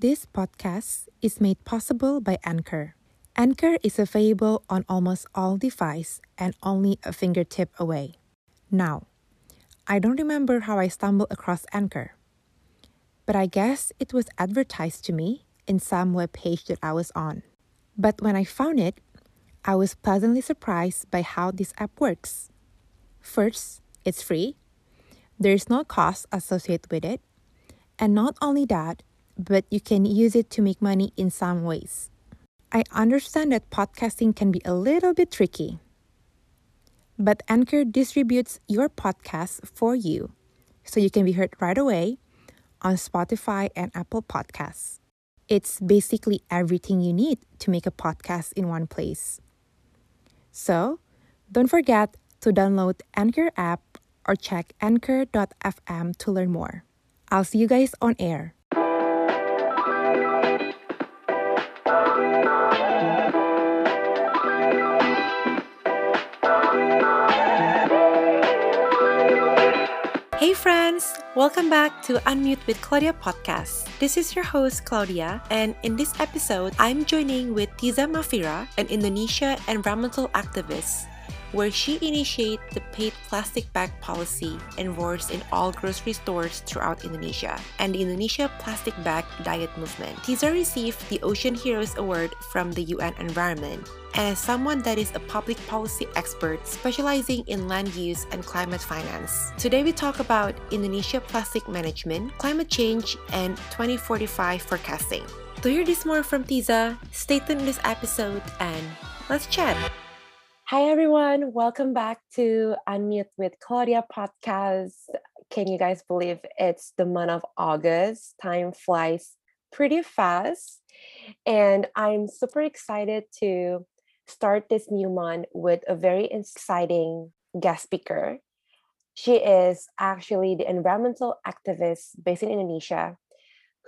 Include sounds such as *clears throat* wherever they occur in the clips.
This podcast is made possible by Anchor. Anchor is available on almost all devices and only a fingertip away. Now, I don't remember how I stumbled across Anchor, but I guess it was advertised to me in some web page that I was on. But when I found it, I was pleasantly surprised by how this app works. First, it's free. There's no cost associated with it. And not only that, but you can use it to make money in some ways. I understand that podcasting can be a little bit tricky. But Anchor distributes your podcast for you so you can be heard right away on Spotify and Apple Podcasts. It's basically everything you need to make a podcast in one place. So, don't forget to download Anchor app or check anchor.fm to learn more. I'll see you guys on air. Friends, welcome back to Unmute with Claudia podcast. This is your host Claudia, and in this episode, I'm joining with Tiza Mafira, an Indonesia environmental activist where she initiated the paid plastic bag policy enforced in all grocery stores throughout Indonesia and the Indonesia Plastic Bag Diet Movement. Tiza received the Ocean Heroes Award from the UN Environment and as someone that is a public policy expert specializing in land use and climate finance. Today we talk about Indonesia plastic management, climate change, and 2045 forecasting. To hear this more from Tiza, stay tuned this episode and let's chat. Hi, everyone. Welcome back to Unmute with Claudia podcast. Can you guys believe it's the month of August? Time flies pretty fast. And I'm super excited to start this new month with a very exciting guest speaker. She is actually the environmental activist based in Indonesia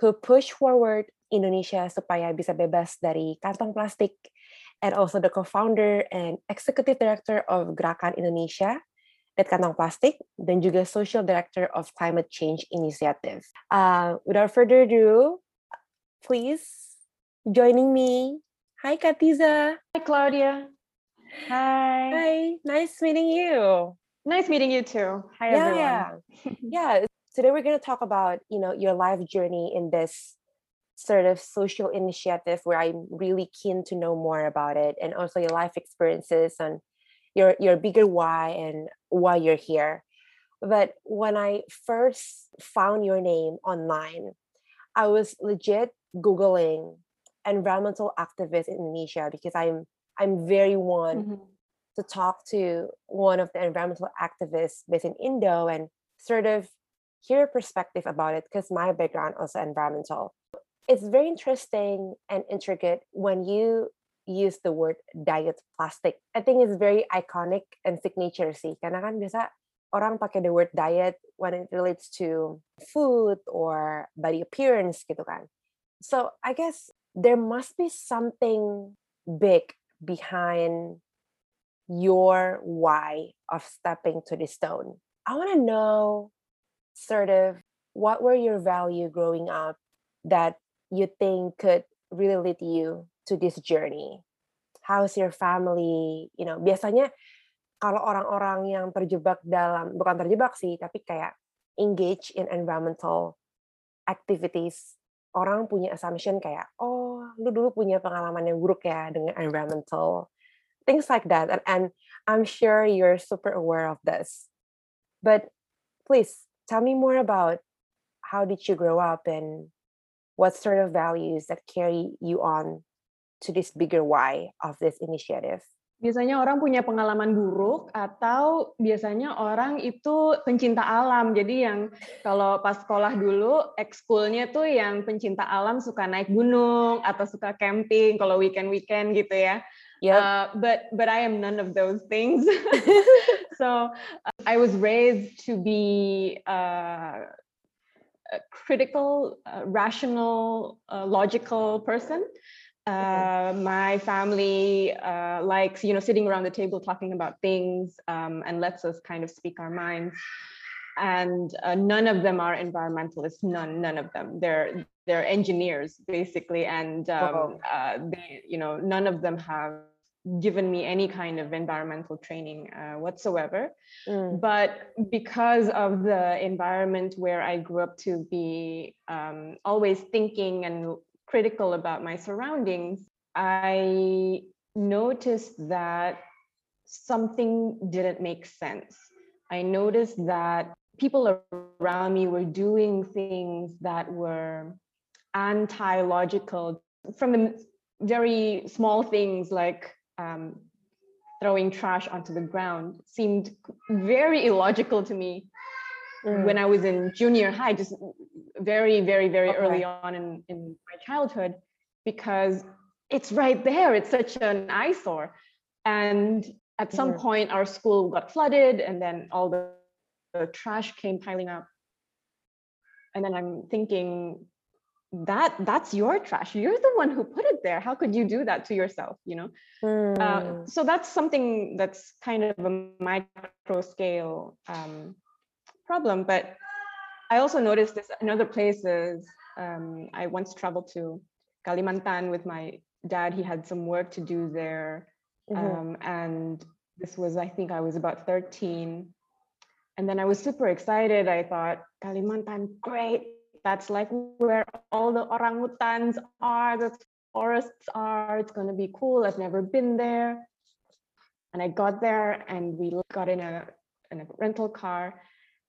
who pushed forward Indonesia supaya bisa bebas dari kantong plastik and also the co-founder and executive director of Gerakan Indonesia Diet Kantong Plastik dan juga social director of Climate Change Initiative. Uh, without further ado, please joining me. Hi, Katiza. Hi, Claudia. Hi. Hi. Nice meeting you. Nice meeting you too. Hi, yeah, everyone. Yeah. *laughs* yeah. Today we're going to talk about, you know, your life journey in this sort of social initiative where I'm really keen to know more about it and also your life experiences and your your bigger why and why you're here. But when I first found your name online, I was legit googling environmental activists in Indonesia because I'm I'm very one mm-hmm. to talk to one of the environmental activists based in Indo and sort of hear a perspective about it because my background also environmental it's very interesting and intricate when you use the word diet plastic. I think it's very iconic and signature sih. Karena kan biasa orang pakai the word diet when it relates to food or body appearance gitu kan. So I guess there must be something big behind your why of stepping to the stone. I want to know sort of what were your value growing up that you think could really lead you to this journey? How's your family? You know, biasanya kalau orang-orang yang terjebak dalam bukan terjebak sih, tapi kayak engage in environmental activities, orang punya assumption kayak, oh, lu dulu punya pengalaman yang buruk ya dengan environmental things like that. And, and I'm sure you're super aware of this. But please tell me more about how did you grow up and what sort of values that carry you on to this bigger why of this initiative? Biasanya orang punya pengalaman buruk atau biasanya orang itu pencinta alam. Jadi yang kalau pas sekolah dulu ekskulnya tuh yang pencinta alam suka naik gunung atau suka camping kalau weekend-weekend gitu ya. Yep. Uh, but but I am none of those things. *laughs* *laughs* so uh, I was raised to be uh, critical, uh, rational, uh, logical person. Uh, my family uh, likes, you know, sitting around the table talking about things um, and lets us kind of speak our minds. And uh, none of them are environmentalists. None, none of them. They're they're engineers basically, and um, uh, they, you know, none of them have given me any kind of environmental training uh, whatsoever. Mm. But because of the environment where I grew up to be um, always thinking and critical about my surroundings, I noticed that something didn't make sense. I noticed that people around me were doing things that were anti logical from the very small things like um, throwing trash onto the ground seemed very illogical to me mm. when I was in junior high, just very, very, very okay. early on in, in my childhood, because it's right there. It's such an eyesore. And at some mm. point, our school got flooded, and then all the, the trash came piling up. And then I'm thinking, that that's your trash. You're the one who put it there. How could you do that to yourself you know? Mm. uh, hmm. so that's something that's kind of a micro scale um, problem but i also noticed this in other places. Um, i once traveled to kalimantan with my dad. He had some work to do there. Mm-hmm. um, and this was i think i was about 13 and then i was super excited. I thought kalimantan great that's like where all the orangutans are, the forests are. It's going to be cool. I've never been there. And I got there and we got in a, in a rental car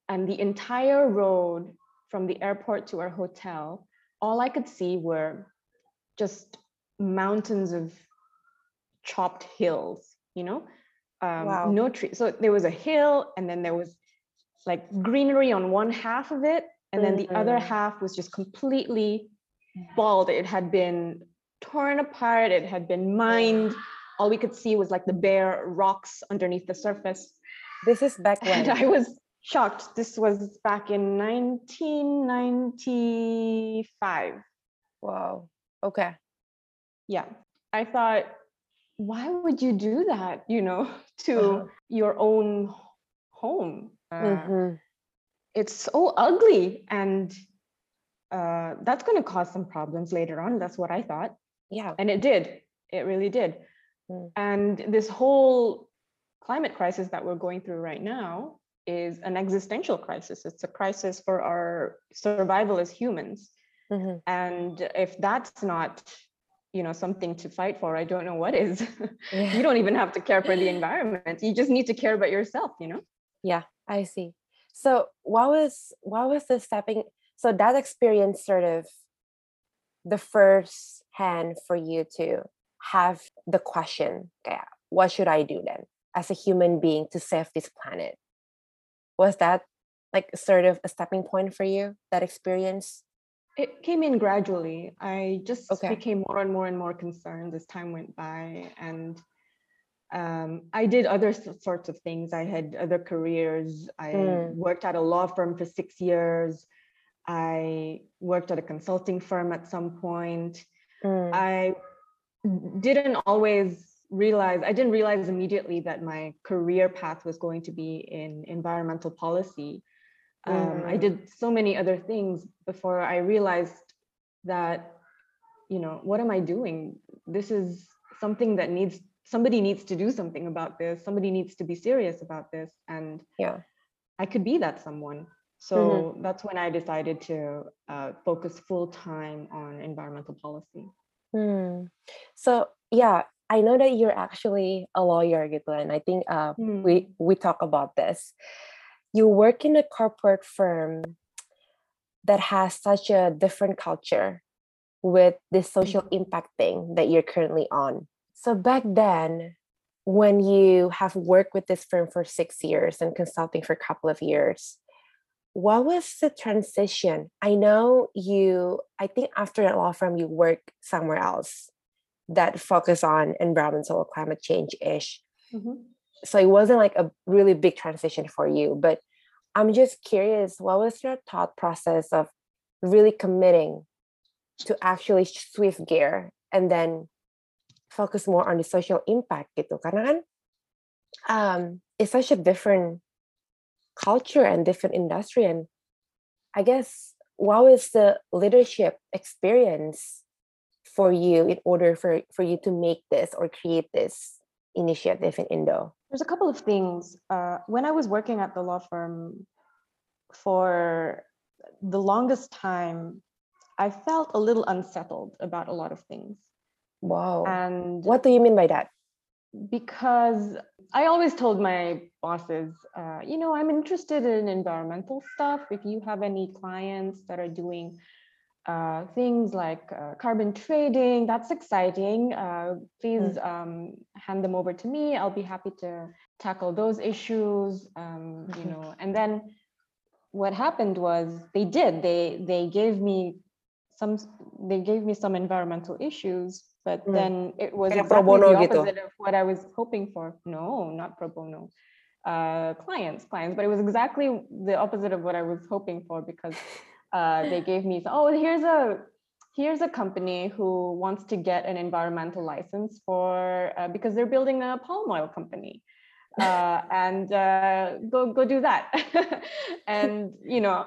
and the entire road from the airport to our hotel, all I could see were just mountains of chopped hills, you know, um, wow. no trees. So there was a hill and then there was like greenery on one half of it and then the mm-hmm. other half was just completely bald. It had been torn apart. It had been mined. *sighs* All we could see was like the bare rocks underneath the surface. This is back *laughs* when? And i was shocked. This was back in 1995 wow. Okay. Yeah. I thought why would you do that you know *laughs* to uh-huh. your own home? Uh, mm-hmm it's so ugly and uh, that's going to cause some problems later on that's what i thought. Yeah. And it did it really did. Mm. and this whole climate crisis that we're going through right now is an existential crisis. It's a crisis for our survival as humans. Mm-hmm. and if that's not you know something to fight for i don't know what is. *laughs* Yeah. you don't even have to care for the environment. You just need to care about yourself you know? Yeah i see so what was what was the stepping? So that experience sort of the first hand for you to have the question, okay, what should I do then as a human being to save this planet? Was that like sort of a stepping point for you, that experience? It came in gradually. I just okay. became more and more and more concerned as time went by. And um, I did other sorts of things. I had other careers. I mm. worked at a law firm for six years. I worked at a consulting firm at some point. Mm. I didn't always realize, I didn't realize immediately that my career path was going to be in environmental policy. Um, mm. I did so many other things before I realized that, you know, what am I doing? This is something that needs somebody needs to do something about this somebody needs to be serious about this and yeah i could be that someone so mm-hmm. that's when i decided to uh, focus full time on environmental policy mm. so yeah i know that you're actually a lawyer gitu, and i think uh, mm. we we talk about this you work in a corporate firm that has such a different culture with this social mm-hmm. impact thing that you're currently on so back then, when you have worked with this firm for six years and consulting for a couple of years, what was the transition? I know you, I think after a law firm, you work somewhere else that focus on environmental climate change ish. Mm-hmm. So it wasn't like a really big transition for you, but I'm just curious, what was your thought process of really committing to actually swift gear and then focus more on the social impact gitu karena kan um, it's such a different culture and different industry and I guess what was the leadership experience for you in order for for you to make this or create this initiative in Indo? There's a couple of things. Uh, when I was working at the law firm for the longest time, I felt a little unsettled about a lot of things. Wow. And what do you mean by that? Because I always told my bosses, uh, you know, I'm interested in environmental stuff. If you have any clients that are doing uh, things like uh, carbon trading, that's exciting. Uh, please mm. um, hand them over to me. I'll be happy to tackle those issues. Um, you *laughs* know, and then what happened was they did. They they gave me some. They gave me some environmental issues, but mm. then it was exactly the opposite gitu. of what I was hoping for. No, not pro bono. Uh, clients, clients, but it was exactly the opposite of what I was hoping for because uh, they gave me, *laughs* oh, here's a here's a company who wants to get an environmental license for uh, because they're building a palm oil company. *laughs* Uh, and uh, go go do that, *laughs* and you know,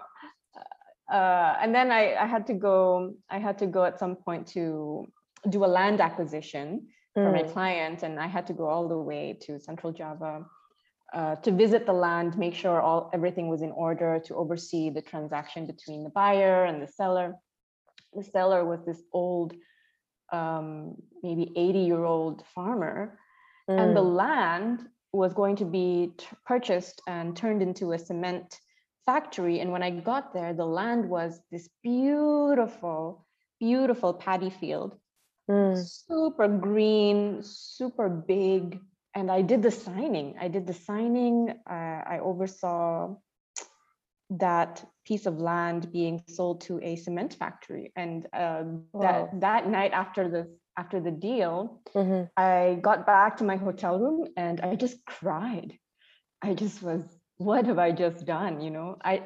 uh, and then I, I had to go. I had to go at some point to do a land acquisition mm. for my client, and I had to go all the way to Central Java uh, to visit the land, make sure all everything was in order, to oversee the transaction between the buyer and the seller. The seller was this old, um, maybe 80 year old farmer, mm. and the mm. land was going to be t- purchased and turned into a cement factory. And when I got there, the land was this beautiful, beautiful paddy field, mm. super green, super big, and I did the signing. I did the signing. Uh, I oversaw that piece of land being sold to a cement factory. And uh, wow. that that night after the after the deal, mm-hmm. I got back to my hotel room and I just cried. I just was, what have I just done? You know, I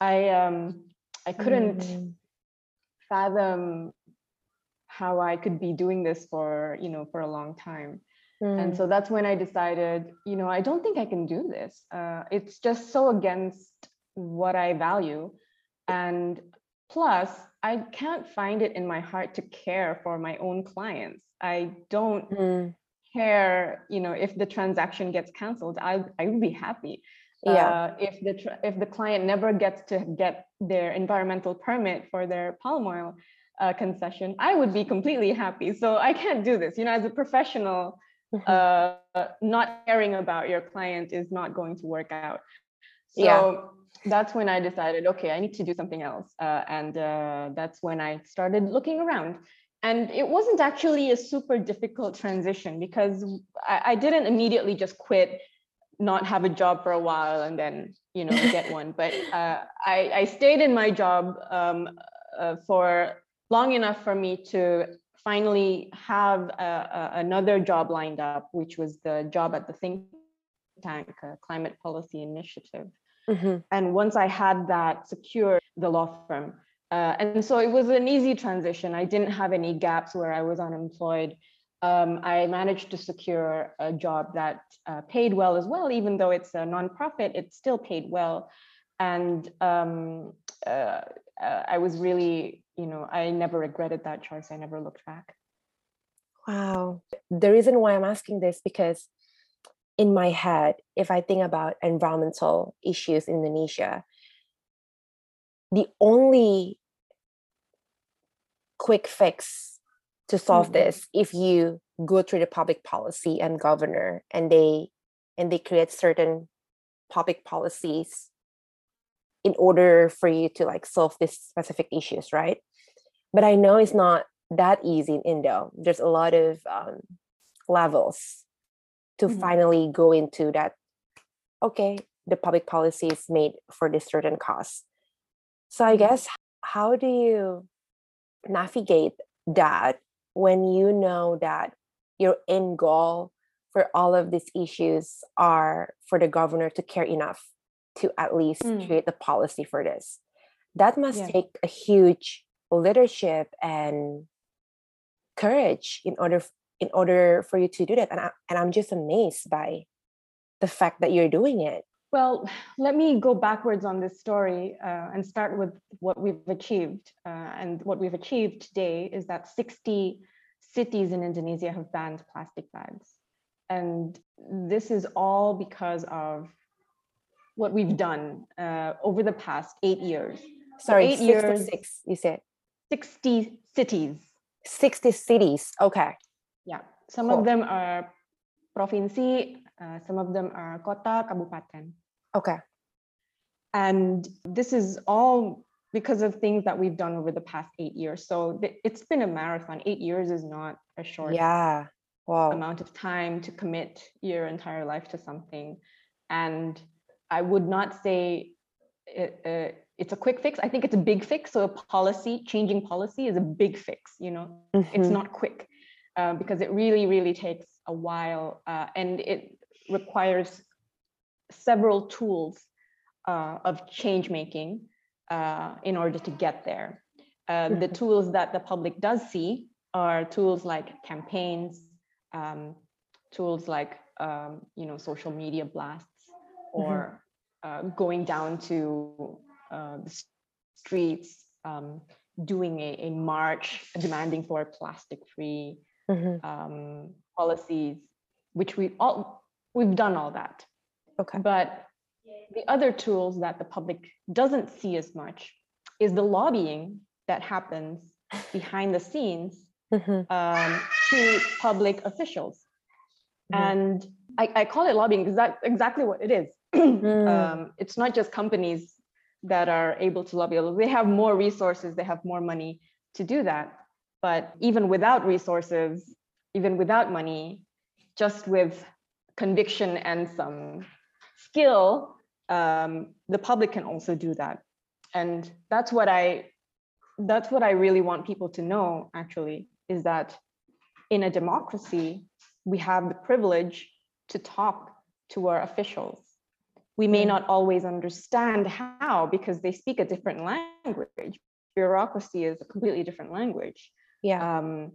I um I couldn't mm-hmm. fathom how I could be doing this for you know for a long time. Mm. And so that's when I decided, you know, I don't think I can do this. Uh, it's just so against what I value. And plus, I can't find it in my heart to care for my own clients. I don't mm. care, you know, if the transaction gets canceled, I, I would be happy. Yeah. Uh, if the if the client never gets to get their environmental permit for their palm oil uh, concession, I would be completely happy. So I can't do this. You know, as a professional, uh, not caring about your client is not going to work out. So yeah. that's when I decided, okay, I need to do something else. Uh, and uh, that's when I started looking around. And it wasn't actually a super difficult transition because I, I didn't immediately just quit, not have a job for a while, and then you know *laughs* get one. But uh, I, I stayed in my job um, uh, for long enough for me to finally have a, a, another job lined up, which was the job at the think tank, uh, Climate Policy Initiative. Mm-hmm. And once I had that secure the law firm. Uh, and so it was an easy transition. I didn't have any gaps where I was unemployed. Um, I managed to secure a job that uh, paid well as well, even though it's a nonprofit, it still paid well. And um, uh, uh I was really you know, I never regretted that choice. I never looked back. Wow. The reason why I'm asking this because in my head, if I think about environmental issues in Indonesia, the only quick fix to solve mm-hmm. this if you go through the public policy and governor and they and they create certain public policies in order for you to like solve these specific issues right but i know it's not that easy in indo there's a lot of um, levels to mm-hmm. finally go into that okay the public policy is made for this certain cause so i mm-hmm. guess how do you navigate that when you know that your end goal for all of these issues are for the governor to care enough to at least mm. create the policy for this. That must yeah. take a huge leadership and courage in order in order for you to do that. And I, and I'm just amazed by the fact that you're doing it. Well, let me go backwards on this story uh, and start with what we've achieved. Uh, and what we've achieved today is that 60 cities in Indonesia have banned plastic bags. And this is all because of what we've done uh, over the past eight years. Sorry, eight 66, years- you said. 60 cities. 60 cities. Okay. Yeah, some Cool. of them are provinsi, uh, some of them are kota, kabupaten. Okay. And this is all because of things that we've done over the past eight years. So th- it's been a marathon. Eight years is not a short Yeah. Wow. amount of time to commit your entire life to something. And I would not say it, uh, it's a quick fix. I think it's a big fix. So a policy, changing policy is a big fix, you know, it's Mhm. not quick uh, because it really, really takes a while uh, and it requires several tools uh, of change making uh, in order to get there. Uh, the Mhm. tools that the public does see are tools like campaigns, um, tools like um, you know social media blasts, or uh, going down to uh, the streets, um, doing a, a march demanding for plastic-free Mhm. um, policies, which we all we've done all that. Okay. But the other tools that the public doesn't see as much is the lobbying that happens behind the scenes Mhm. um, to public officials. Mhm. And I, I call it lobbying because that's exactly what it is. *clears throat* Mm. um, it's not just companies that are able to lobby, they have more resources, they have more money to do that. But even without resources, even without money, just with conviction and some skill, um, the public can also do that. And that's what I that's what I really want people to know actually is that in a democracy, we have the privilege to talk to our officials. We may Mm. not always understand how because they speak a different language. Bureaucracy is a completely different language. Yeah. Um,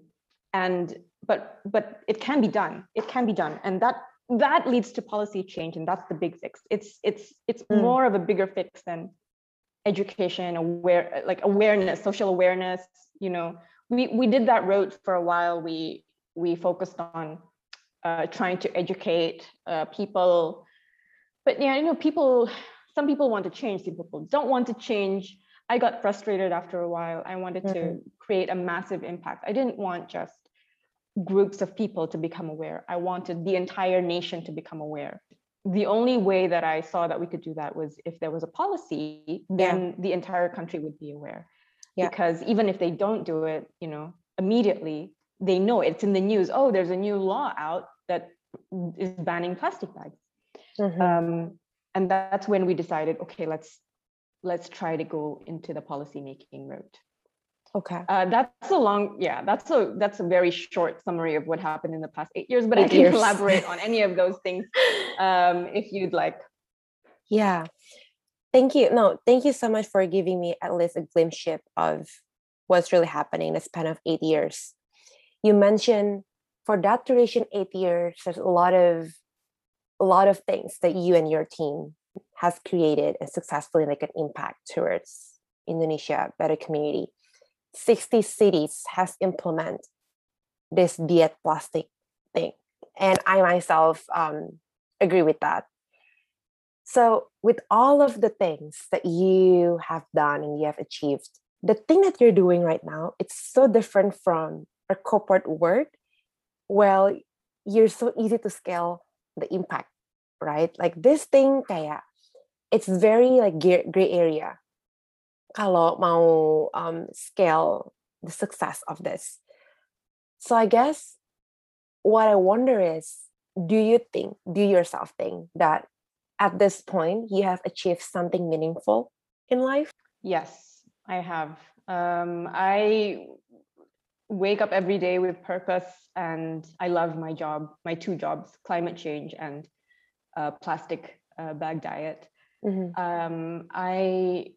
and but but it can be done. It can be done, and that that leads to policy change, and that's the big fix. It's it's it's Mm. more of a bigger fix than education, aware like awareness, social awareness. You know, we we did that road for a while. We we focused on uh, trying to educate uh, people, but yeah, you know, people. Some people want to change. Some people don't want to change. I got frustrated after a while. I wanted to Mhm. create a massive impact. I didn't want just groups of people to become aware. I wanted the entire nation to become aware. The only way that I saw that we could do that was if there was a policy, then the entire country would be aware. Yeah. Because even if they don't do it, you know, immediately they know it's in the news. Oh, there's a new law out that is banning plastic bags. Mhm. Um, and that's when we decided, okay, let's let's try to go into the policy making route. Okay. Uh, that's a long, yeah, that's a that's a very short summary of what happened in the past eight years. But I can years. elaborate on any of those things *laughs* um, if you'd like. Yeah. Thank you. No, thank you so much for giving me at least a glimpse of what's really happening in the span of eight years. You mentioned for that duration, eight years, there's a lot of a lot of things that you and your team has created and successfully make an impact towards Indonesia better community. 60 cities has implemented this diet plastic thing. And I myself um, agree with that. So, with all of the things that you have done and you have achieved, the thing that you're doing right now, it's so different from a corporate work. Well, you're so easy to scale the impact, right? Like this thing kayak it's very like gray area. Kalau mau um, scale the success of this. So I guess what I wonder is, do you think, do yourself think that at this point you have achieved something meaningful in life? Yes, I have. Um, I wake up every day with purpose and I love my job, my two jobs, climate change and uh, plastic uh, bag diet. Mhm. Um, I,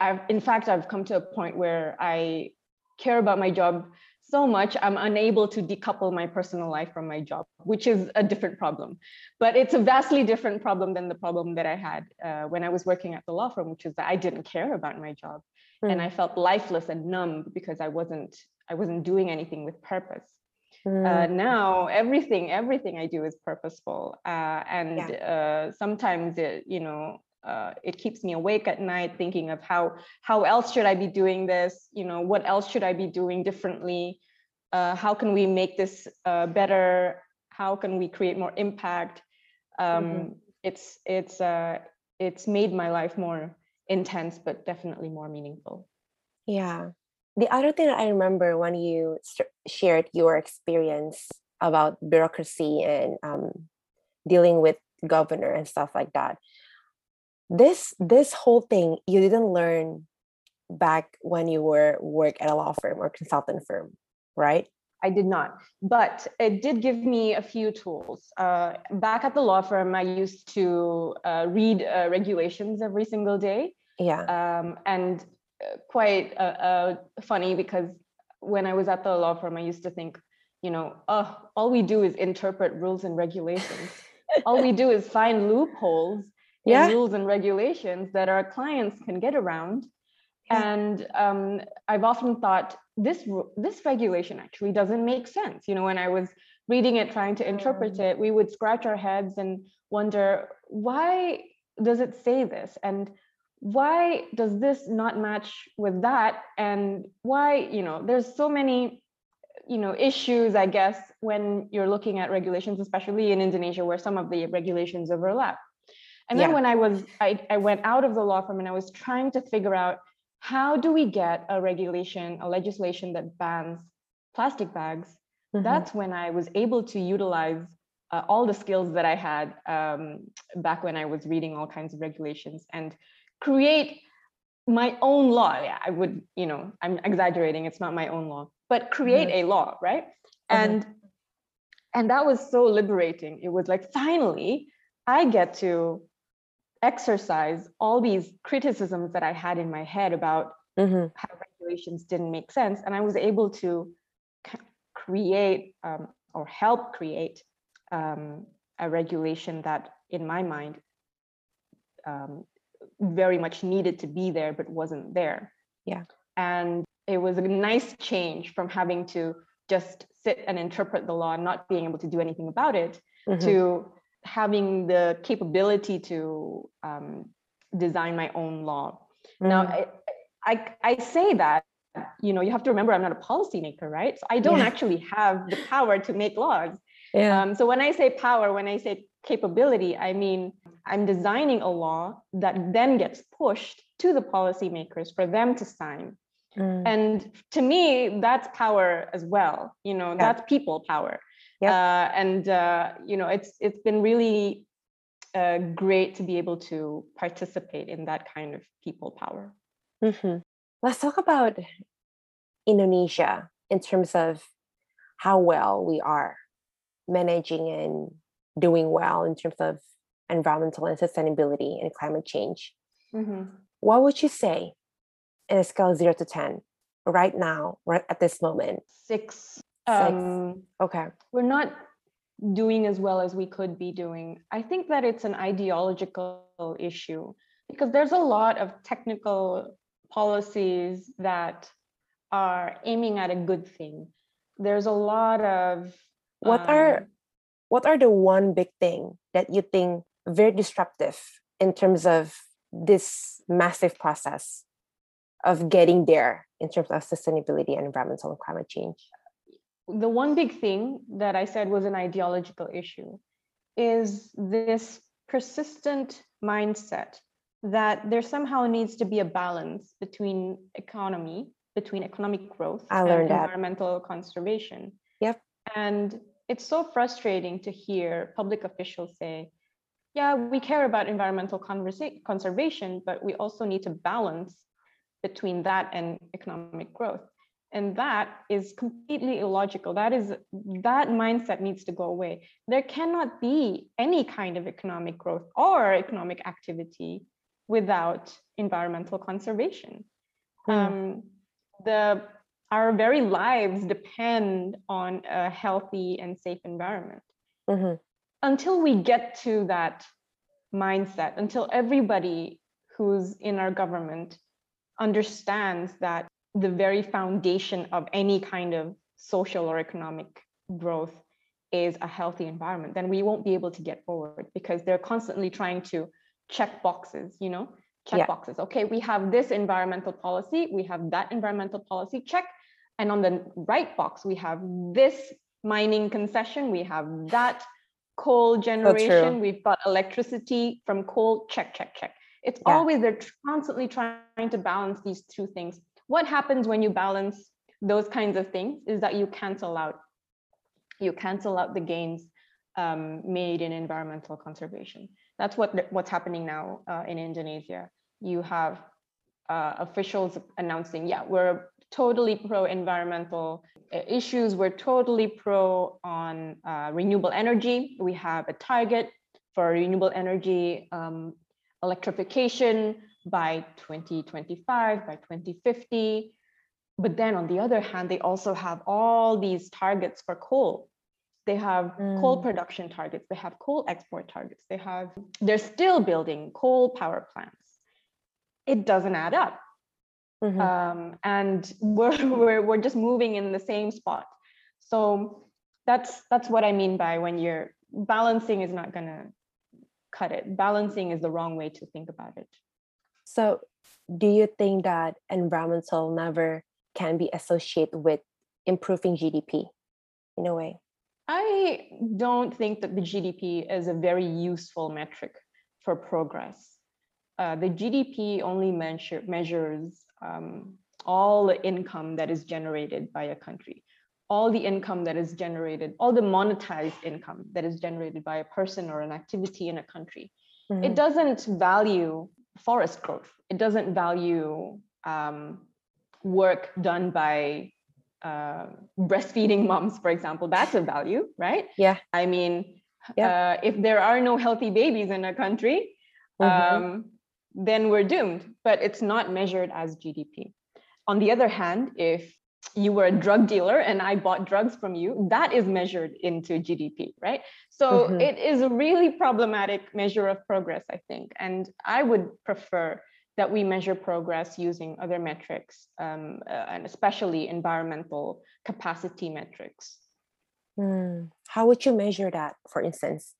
I've, in fact, I've come to a point where I care about my job so much i'm unable to decouple my personal life from my job which is a different problem but it's a vastly different problem than the problem that i had uh, when i was working at the law firm which is that i didn't care about my job mm. and i felt lifeless and numb because i wasn't i wasn't doing anything with purpose mm. uh, now everything everything i do is purposeful uh, and yeah. Uh, sometimes it you know uh, it keeps me awake at night thinking of how how else should I be doing this? You know, what else should I be doing differently? Uh, how can we make this uh, better? How can we create more impact? Um, mm-hmm. It's it's uh, it's made my life more intense, but definitely more meaningful. Yeah. The other thing that I remember when you shared your experience about bureaucracy and um, dealing with governor and stuff like that this this whole thing you didn't learn back when you were work at a law firm or consultant firm right I did not, but it did give me a few tools. Uh, back at the law firm, I used to uh, read uh, regulations every single day. Yeah. Um, and uh, quite uh, uh, funny because when I was at the law firm, I used to think, you know, oh, all we do is interpret rules and regulations. *laughs* all we do is find loopholes yeah. rules and regulations that our clients can get around. Yeah. And um, I've often thought this this regulation actually doesn't make sense. You know, when I was reading it, trying to interpret mm. it, we would scratch our heads and wonder why does it say this and why does this not match with that and why you know there's so many you know issues i guess when you're looking at regulations especially in indonesia where some of the regulations overlap and then yeah. when I was, I, I went out of the law firm and I was trying to figure out how do we get a regulation, a legislation that bans plastic bags? Mm-hmm. That's when I was able to utilize uh, all the skills that I had um, back when I was reading all kinds of regulations and create my own law. Yeah, I would, you know, I'm exaggerating. It's not my own law, but create mm-hmm. a law, right? Mm-hmm. And and that was so liberating. It was like finally I get to exercise all these criticisms that I had in my head about mm-hmm. how regulations didn't make sense. And I was able to create um, or help create um, a regulation that, in my mind, um, very much needed to be there, but wasn't there. Yeah. And it was a nice change from having to just sit and interpret the law and not being able to do anything about it mm-hmm. to having the capability to um, design my own law. Mm. Now, I, I, I say that you know you have to remember I'm not a policymaker, right? So I don't yeah. actually have the power to make laws. Yeah. Um, so when I say power, when I say capability, I mean I'm designing a law that then gets pushed to the policymakers for them to sign. Mm. And to me, that's power as well. You know, yeah. that's people power. Yep. Uh, and uh, you know, it's it's been really uh, great to be able to participate in that kind of people power. Mm-hmm. Let's talk about Indonesia in terms of how well we are managing and doing well in terms of environmental and sustainability and climate change. Mm-hmm. What would you say in a scale zero to 10 right now, right at this moment? Six. Um, okay. We're not doing as well as we could be doing. I think that it's an ideological issue because there's a lot of technical policies that are aiming at a good thing. There's a lot of what um, are what are the one big thing that you think very disruptive in terms of this massive process of getting there in terms of sustainability and environmental and climate change? The one big thing that I said was an ideological issue is this persistent mindset that there somehow needs to be a balance between economy, between economic growth and environmental conservation. Yep. And it's so frustrating to hear public officials say, yeah, we care about environmental conversa- conservation, but we also need to balance between that and economic growth and that is completely illogical that is that mindset needs to go away there cannot be any kind of economic growth or economic activity without environmental conservation mm. um, the our very lives depend on a healthy and safe environment. Mm-hmm. Until we get to that mindset, until everybody who's in our government understands that the very foundation of any kind of social or economic growth is a healthy environment, then we won't be able to get forward because they're constantly trying to check boxes, you know, check yeah. boxes. Okay, we have this environmental policy, we have that environmental policy, check. And on the right box, we have this mining concession, we have that coal generation, we've got electricity from coal, check, check, check. It's yeah. always they're constantly trying to balance these two things. What happens when you balance those kinds of things is that you cancel out you cancel out the gains um, made in environmental conservation. That's what what's happening now uh, in Indonesia. You have uh, officials announcing, yeah, we're totally pro environmental uh, issues. We're totally pro on uh, renewable energy. We have a target for renewable energy um, electrification by 2025, by 2050. But then on the other hand, they also have all these targets for coal. They have mm. coal production targets, they have coal export targets, they have, they're still building coal power plants. It doesn't add up. Mm-hmm. Um, and we're, *laughs* we're, we're just moving in the same spot. So that's that's what I mean by when you're balancing is not gonna cut it. Balancing is the wrong way to think about it. So do you think that environmental never can be associated with improving GDP in a way? I don't think that the GDP is a very useful metric for progress. Uh, the GDP only measure, measures um, all the income that is generated by a country, all the income that is generated, all the monetized income that is generated by a person or an activity in a country. Mm-hmm. It doesn't value forest growth. It doesn't value um, work done by uh, breastfeeding *laughs* moms, for example. That's a value, right? Yeah. I mean, yeah. Uh, if there are no healthy babies in a country, mm-hmm. um, then we're doomed. But it's not measured as GDP. On the other hand, if you were a drug dealer and I bought drugs from you, that is measured into GDP, right? So mm-hmm. it is a really problematic measure of progress, I think. And I would prefer that we measure progress using other metrics, um, uh, and especially environmental capacity metrics. Mm. How would you measure that, for instance?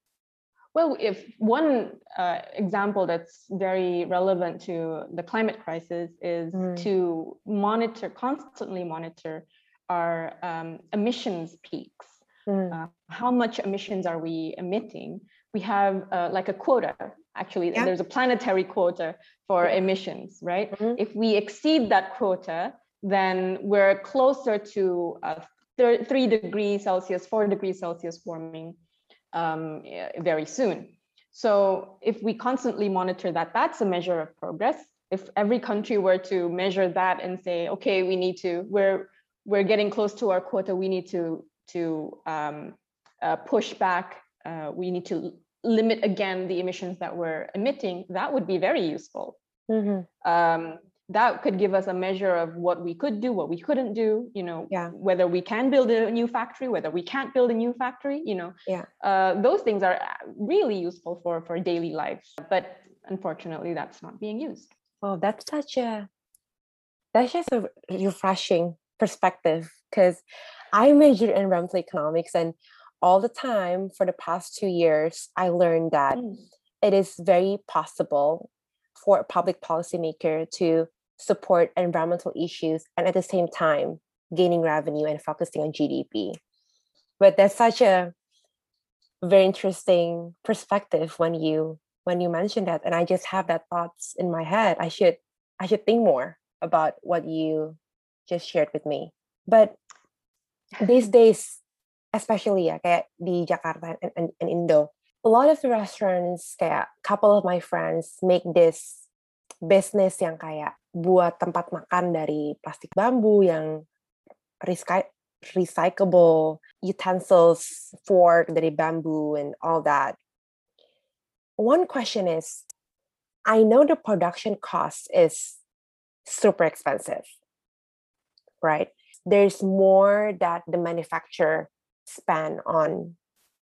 Well, if one uh, example that's very relevant to the climate crisis is mm. to monitor, constantly monitor our um, emissions peaks. Mm. Uh, how much emissions are we emitting? We have uh, like a quota actually yeah. there's a planetary quota for emissions right mm-hmm. if we exceed that quota then we're closer to uh, th- 3 degrees celsius 4 degrees celsius warming um, very soon so if we constantly monitor that that's a measure of progress if every country were to measure that and say okay we need to we're we're getting close to our quota we need to to um, uh, push back uh, we need to limit again the emissions that we're emitting, that would be very useful. Mm-hmm. Um, that could give us a measure of what we could do, what we couldn't do, you know, yeah. whether we can build a new factory, whether we can't build a new factory, you know, yeah. Uh, those things are really useful for, for daily life. But unfortunately, that's not being used. Oh, that's such a, that's just a refreshing perspective because I majored in environmental economics and all the time for the past two years, I learned that mm. it is very possible for a public policymaker to support environmental issues and at the same time gaining revenue and focusing on GDP. But that's such a very interesting perspective when you when you mention that and I just have that thoughts in my head. I should I should think more about what you just shared with me. But these *laughs* days especially uh, ya kayak di Jakarta and, and, and Indo a lot of the restaurants kayak couple of my friends make this business yang kayak buat tempat makan dari plastik bambu yang recyclable utensils fork dari bamboo and all that one question is i know the production cost is super expensive right there's more that the manufacturer spend on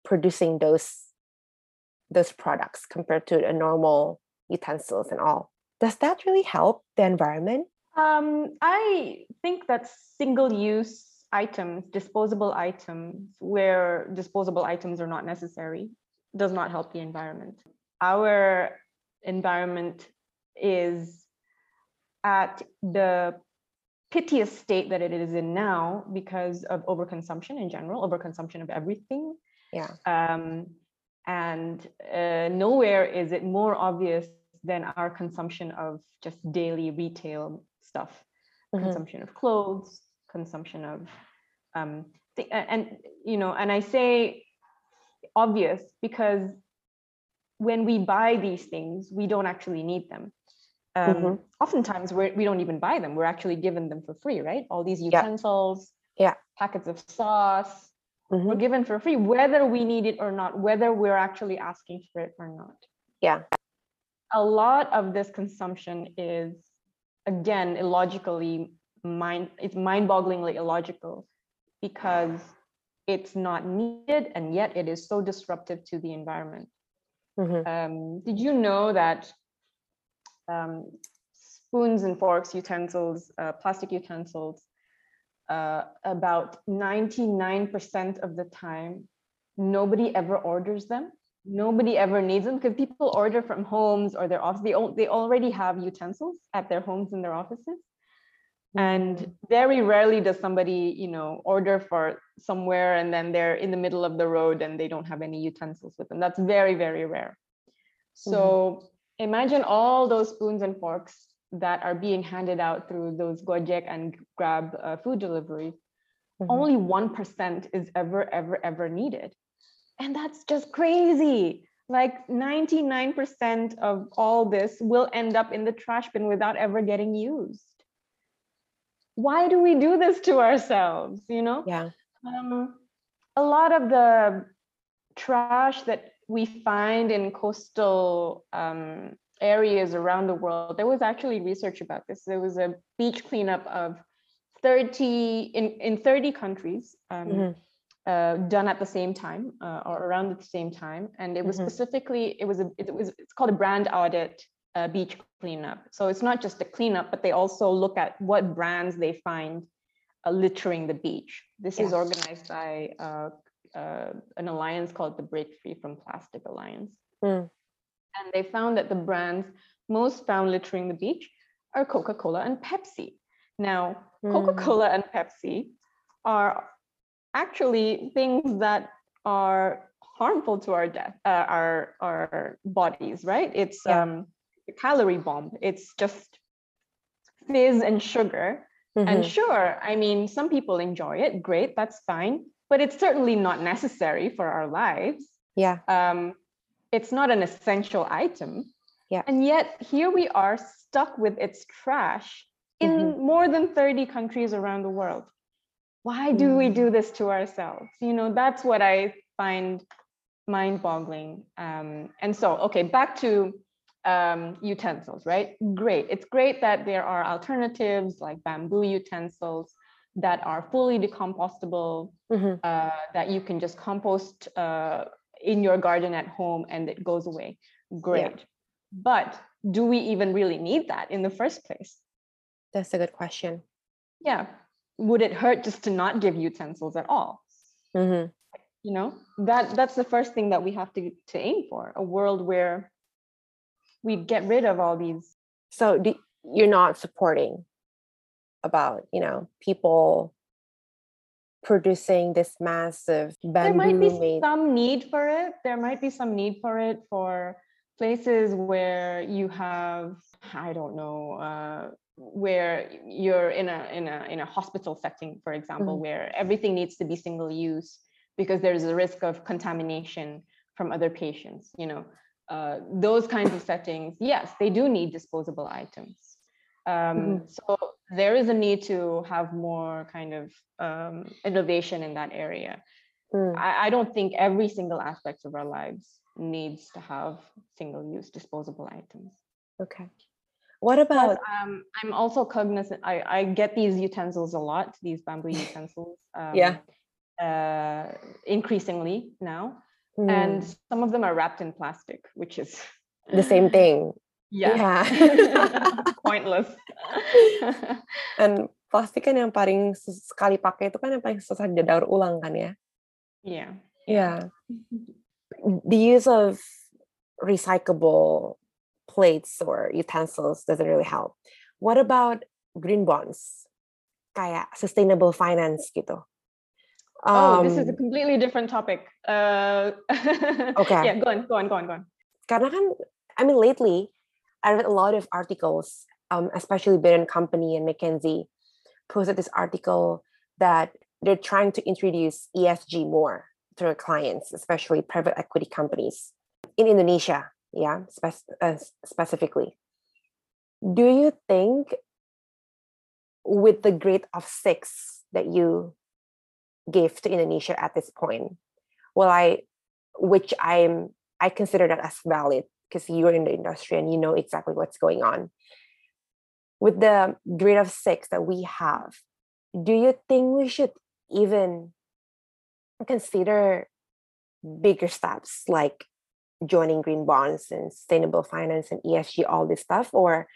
producing those those products compared to a normal utensils and all. Does that really help the environment? Um, I think that single use items, disposable items, where disposable items are not necessary, does not help the environment. Our environment is at the piteous state that it is in now because of overconsumption in general, overconsumption of everything. Yeah. Um, and uh, nowhere is it more obvious than our consumption of just daily retail stuff, mm-hmm. consumption of clothes, consumption of, um, th- and you know, and I say obvious because when we buy these things, we don't actually need them. Um, mm-hmm. Oftentimes, we're, we don't even buy them. We're actually given them for free, right? All these utensils, yeah, packets of sauce, mm-hmm. we're given for free, whether we need it or not, whether we're actually asking for it or not. Yeah. A lot of this consumption is, again, illogically mind. It's mind-bogglingly illogical because it's not needed, and yet it is so disruptive to the environment. Mm-hmm. Um, did you know that um, spoons and forks, utensils, uh, plastic utensils, uh, about 99% of the time, nobody ever orders them. Nobody ever needs them because people order from homes or their office. They, they already have utensils at their homes and their offices. And mm. very rarely does somebody, you know, order for somewhere and then they're in the middle of the road and they don't have any utensils with them. That's very, very rare. So mm-hmm imagine all those spoons and forks that are being handed out through those Gojek and Grab uh, food delivery. Mm-hmm. Only 1% is ever, ever, ever needed. And that's just crazy. Like 99% of all this will end up in the trash bin without ever getting used. Why do we do this to ourselves? You know? Yeah. Um, a lot of the trash that we find in coastal um, areas around the world. There was actually research about this. There was a beach cleanup of 30 in, in 30 countries um, mm-hmm. Uh, done at the same time uh, or around at the same time. And it was mm-hmm. specifically, it was a, it was it's called a brand audit uh, beach cleanup. So it's not just a cleanup, but they also look at what brands they find uh, littering the beach. This is organized by uh, uh, an alliance called the Break Free from Plastic Alliance. Mm. And they found that the brands most found littering the beach are Coca Cola and Pepsi. Now, mm. Coca Cola and Pepsi are actually things that are harmful to our death, uh, our our bodies, right? It's yeah. um, a calorie bomb. It's just fizz and sugar. Mm-hmm. And sure, I mean, some people enjoy it. Great, that's fine but it's certainly not necessary for our lives. Yeah. Um, it's not an essential item. Yeah. And yet here we are stuck with its trash in mm-hmm. more than 30 countries around the world. Why do mm. we do this to ourselves? You know, that's what I find mind boggling. Um, and so, okay, back to um, utensils, right? Great. It's great that there are alternatives like bamboo utensils that are fully decompostable mm-hmm. uh, that you can just compost uh, in your garden at home and it goes away great yeah. but do we even really need that in the first place that's a good question yeah would it hurt just to not give utensils at all mm-hmm. you know that that's the first thing that we have to to aim for a world where we get rid of all these so do, you're not supporting about you know people producing this massive bamboo there might be made. some need for it there might be some need for it for places where you have i don't know uh, where you're in a in a in a hospital setting for example mm-hmm. where everything needs to be single use because there's a risk of contamination from other patients you know uh, those kinds of settings yes they do need disposable items um, mm-hmm. so there is a need to have more kind of um, innovation in that area. Mm. I, I, don't think every single aspect of our lives needs to have single use disposable items. Okay. What about? Plus, um, I'm also cognizant. I, I get these utensils a lot. These bamboo *laughs* utensils. Um, Yeah. Uh, increasingly now, Hmm, and some of them are wrapped in plastic, which is the same *laughs* thing. yeah, Yeah. *laughs* pointless. And plastik kan yang paling sekali pakai itu kan yang paling susah didaur ulang kan ya. yeah. Yeah. The use of recyclable plates or utensils doesn't really help. What about green bonds? Kayak sustainable finance gitu. Oh, this is a Um, completely different topic. Uh, *laughs* Okay. Yeah, go on, go on, go on, go on. karena kan I mean lately I read a lot of articles um, especially Bain and Company and McKinsey posted this article that they're trying to introduce ESG more to their clients especially private equity companies in Indonesia yeah spec- uh, specifically do you think with the grade of 6 that you gave to Indonesia at this point well I which I'm I consider that as valid because you're in the industry and you know exactly what's going on. With the grade of six that we have, do you think we should even consider bigger steps like joining green bonds and sustainable finance and ESG, all this stuff? Or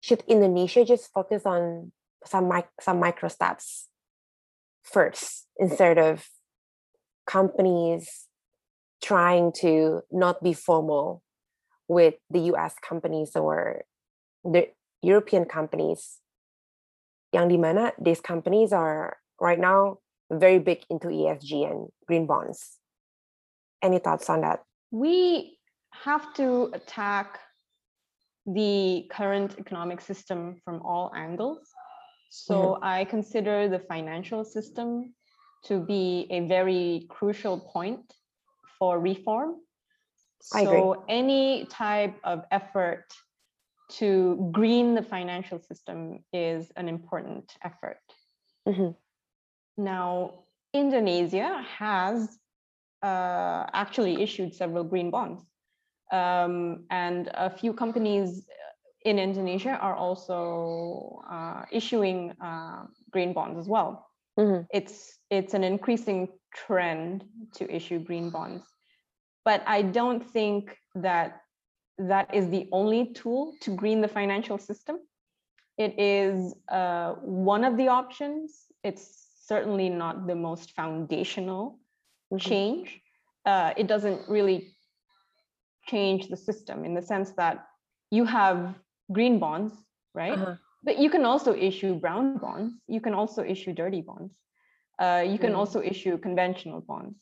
should Indonesia just focus on some, mic- some micro steps first instead of companies trying to not be formal with the US companies or the European companies. Yang dimana these companies are right now very big into ESG and green bonds. Any thoughts on that? we have to attack the current economic system from all angles. So I consider the financial system to be a very crucial point for reform. I agree. So any type of effort to green the financial system is an important effort. Mhm. Now, Indonesia has uh, actually issued several green bonds. Um, and a few companies in Indonesia are also uh, issuing uh, green bonds as well. Mhm. It's it's an increasing trend to issue green bonds, but I don't think that that is the only tool to green the financial system. It is uh, one of the options. It's certainly not the most foundational Mhm. change. Uh, it doesn't really change the system in the sense that you have green bonds, right? Uh-huh. But you can also issue brown bonds. You can also issue dirty bonds. Uh, you can Mm. also issue conventional bonds.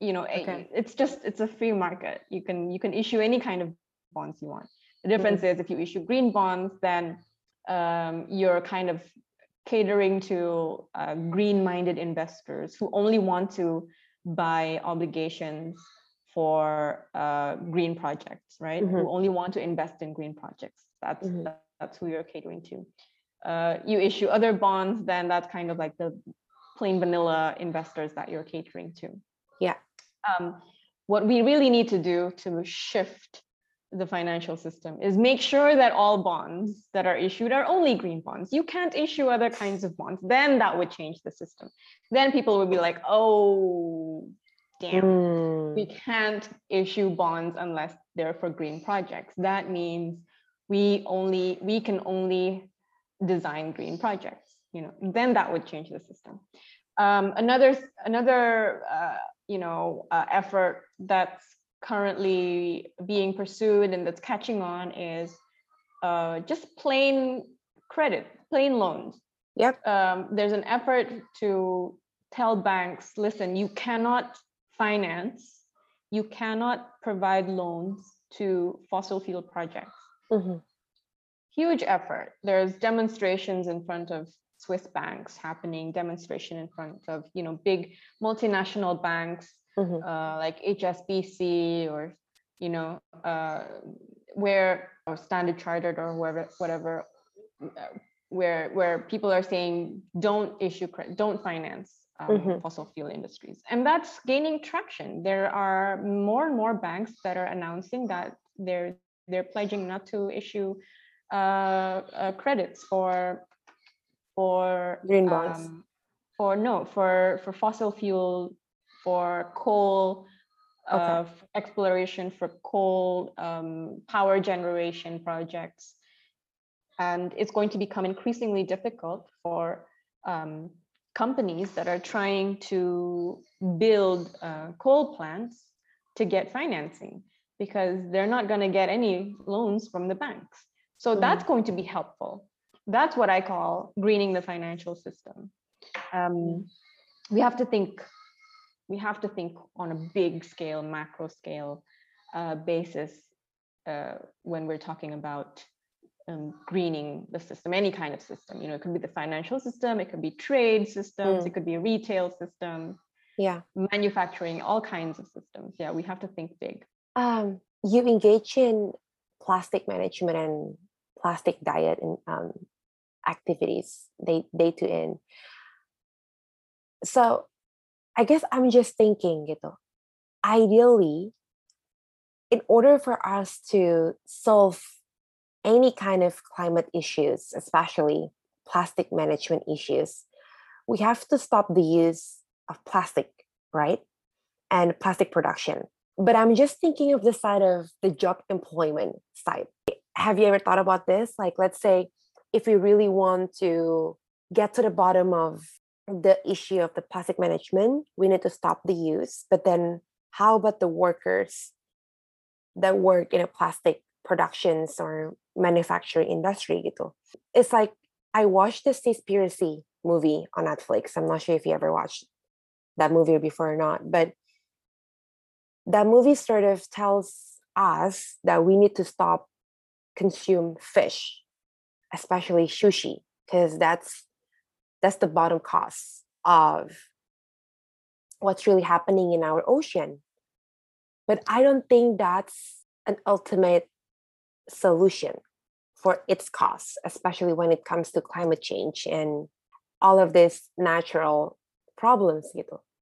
You know, Okay. it's just it's a free market. You can you can issue any kind of bonds you want. The difference is if you issue green bonds, then um, you're kind of catering to uh, green-minded investors who only want to buy obligations for uh, green projects, right? Who Mhm. only want to invest in green projects. That's Mhm. that- that's who you're catering to. Uh, you issue other bonds, then that's kind of like the plain vanilla investors that you're catering to. Yeah. Um, what we really need to do to shift the financial system is make sure that all bonds that are issued are only green bonds. You can't issue other kinds of bonds. Then that would change the system. Then people would be like, oh, damn, Mm. we can't issue bonds unless they're for green projects. That means we only we can only design green projects. You know, then that would change the system. Um, another another uh, you know uh, effort that's currently being pursued and that's catching on is uh, just plain credit, plain loans. Yep. Um, there's an effort to tell banks, listen, you cannot finance, you cannot provide loans to fossil fuel projects. Mhm. Huge effort. There's demonstrations in front of Swiss banks happening, demonstration in front of you know big multinational banks Mhm. uh, like HSBC or you know uh, where or Standard Chartered or whoever whatever uh, where where people are saying don't issue credit, don't finance um, Mhm. fossil fuel industries, and that's gaining traction. There are more and more banks that are announcing that they're they're pledging not to issue uh, uh, credits for for Green bonds. um, for no for for fossil fuel for coal Okay. uh, f- exploration for coal um, power generation projects and it's going to become increasingly difficult for um, companies that are trying to build uh, coal plants to get financing because they're not going to get any loans from the banks. So Mhm. that's going to be helpful. That's what I call greening the financial system. Um, we have to think. We have to think on a big scale, macro scale uh, basis uh, when we're talking about um, greening the system, any kind of system. You know, it could be the financial system, it could be trade systems, Mm. it could be a retail system, Yeah. manufacturing, all kinds of systems. Yeah, we have to think big. Um, you engage in plastic management and plastic diet and um, activities day day to end. So, I guess I'm just thinking gitu. Ideally, in order for us to solve any kind of climate issues, especially plastic management issues, we have to stop the use of plastic, right? And plastic production. But I'm just thinking of the side of the job employment side. Have you ever thought about this? Like, let's say if we really want to get to the bottom of the issue of the plastic management, we need to stop the use. But then, how about the workers that work in a plastic productions or manufacturing industry? Gitu? It's like I watched this Seaspiracy movie on Netflix. I'm not sure if you ever watched that movie before or not, but that movie sort of tells us that we need to stop consume fish especially sushi because that's that's the bottom cost of what's really happening in our ocean but i don't think that's an ultimate solution for its costs especially when it comes to climate change and all of these natural problems.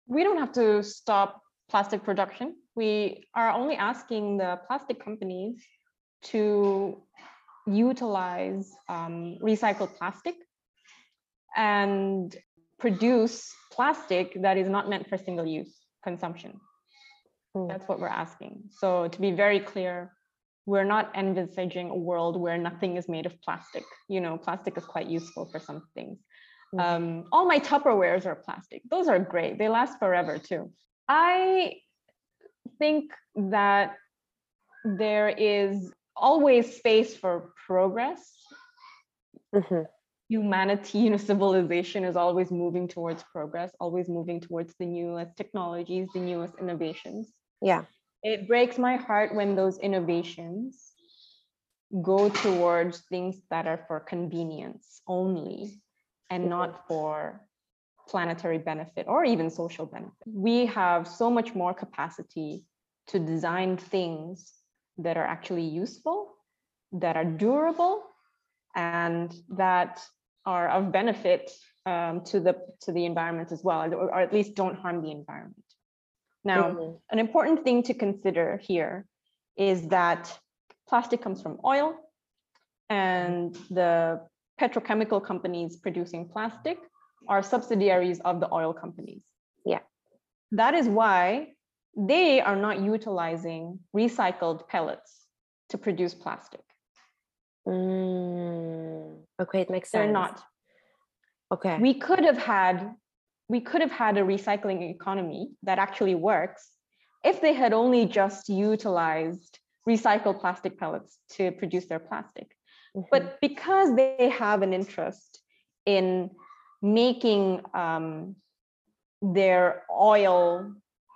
We don't have to stop plastic production. We are only asking the plastic companies to utilize um, recycled plastic and produce plastic that is not meant for single use consumption. Mm. That's what we're asking. So, to be very clear, we're not envisaging a world where nothing is made of plastic. You know, plastic is quite useful for some things. Mm. Um, all my Tupperwares are plastic. Those are great. They last forever too. I think that there is always space for progress. Mhm. Humanity, you know, civilization is always moving towards progress, always moving towards the newest technologies, the newest innovations. Yeah. It breaks my heart when those innovations go towards things that are for convenience only and Mhm. not for planetary benefit or even social benefit. We have so much more capacity to design things that are actually useful, that are durable, and that are of benefit um, to the to the environment as well, or, or at least don't harm the environment. Now, Mhm. an important thing to consider here is that plastic comes from oil and the petrochemical companies producing plastic are subsidiaries of the oil companies. Yeah. That is why they are not utilizing recycled pellets to produce plastic. Mm, okay, it makes sense. They're not. Okay. we could have had we could have had a recycling economy that actually works if they had only just utilized recycled plastic pellets to produce their plastic Mhm. but because they have an interest in making um, their oil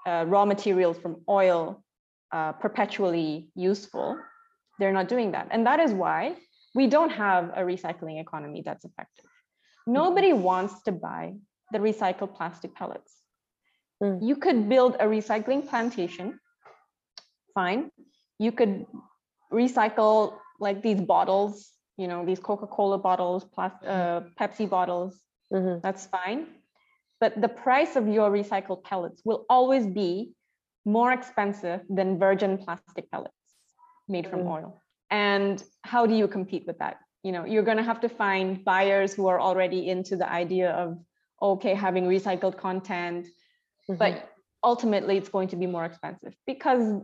uh, raw materials from oil uh, perpetually useful they're not doing that. And that is why we don't have a recycling economy that's effective. Nobody wants to buy the recycled plastic pellets. Mm. you could build a recycling plantation fine. You could recycle like these bottles you know these coca-cola bottles plas- uh, pepsi bottles. Mhm. that's fine. But the price of your recycled pellets will always be more expensive than virgin plastic pellets made from Mm. oil And how do you compete with that? You know, you're going to have to find buyers who are already into the idea of, okay, having recycled content, mm-hmm. but ultimately it's going to be more expensive because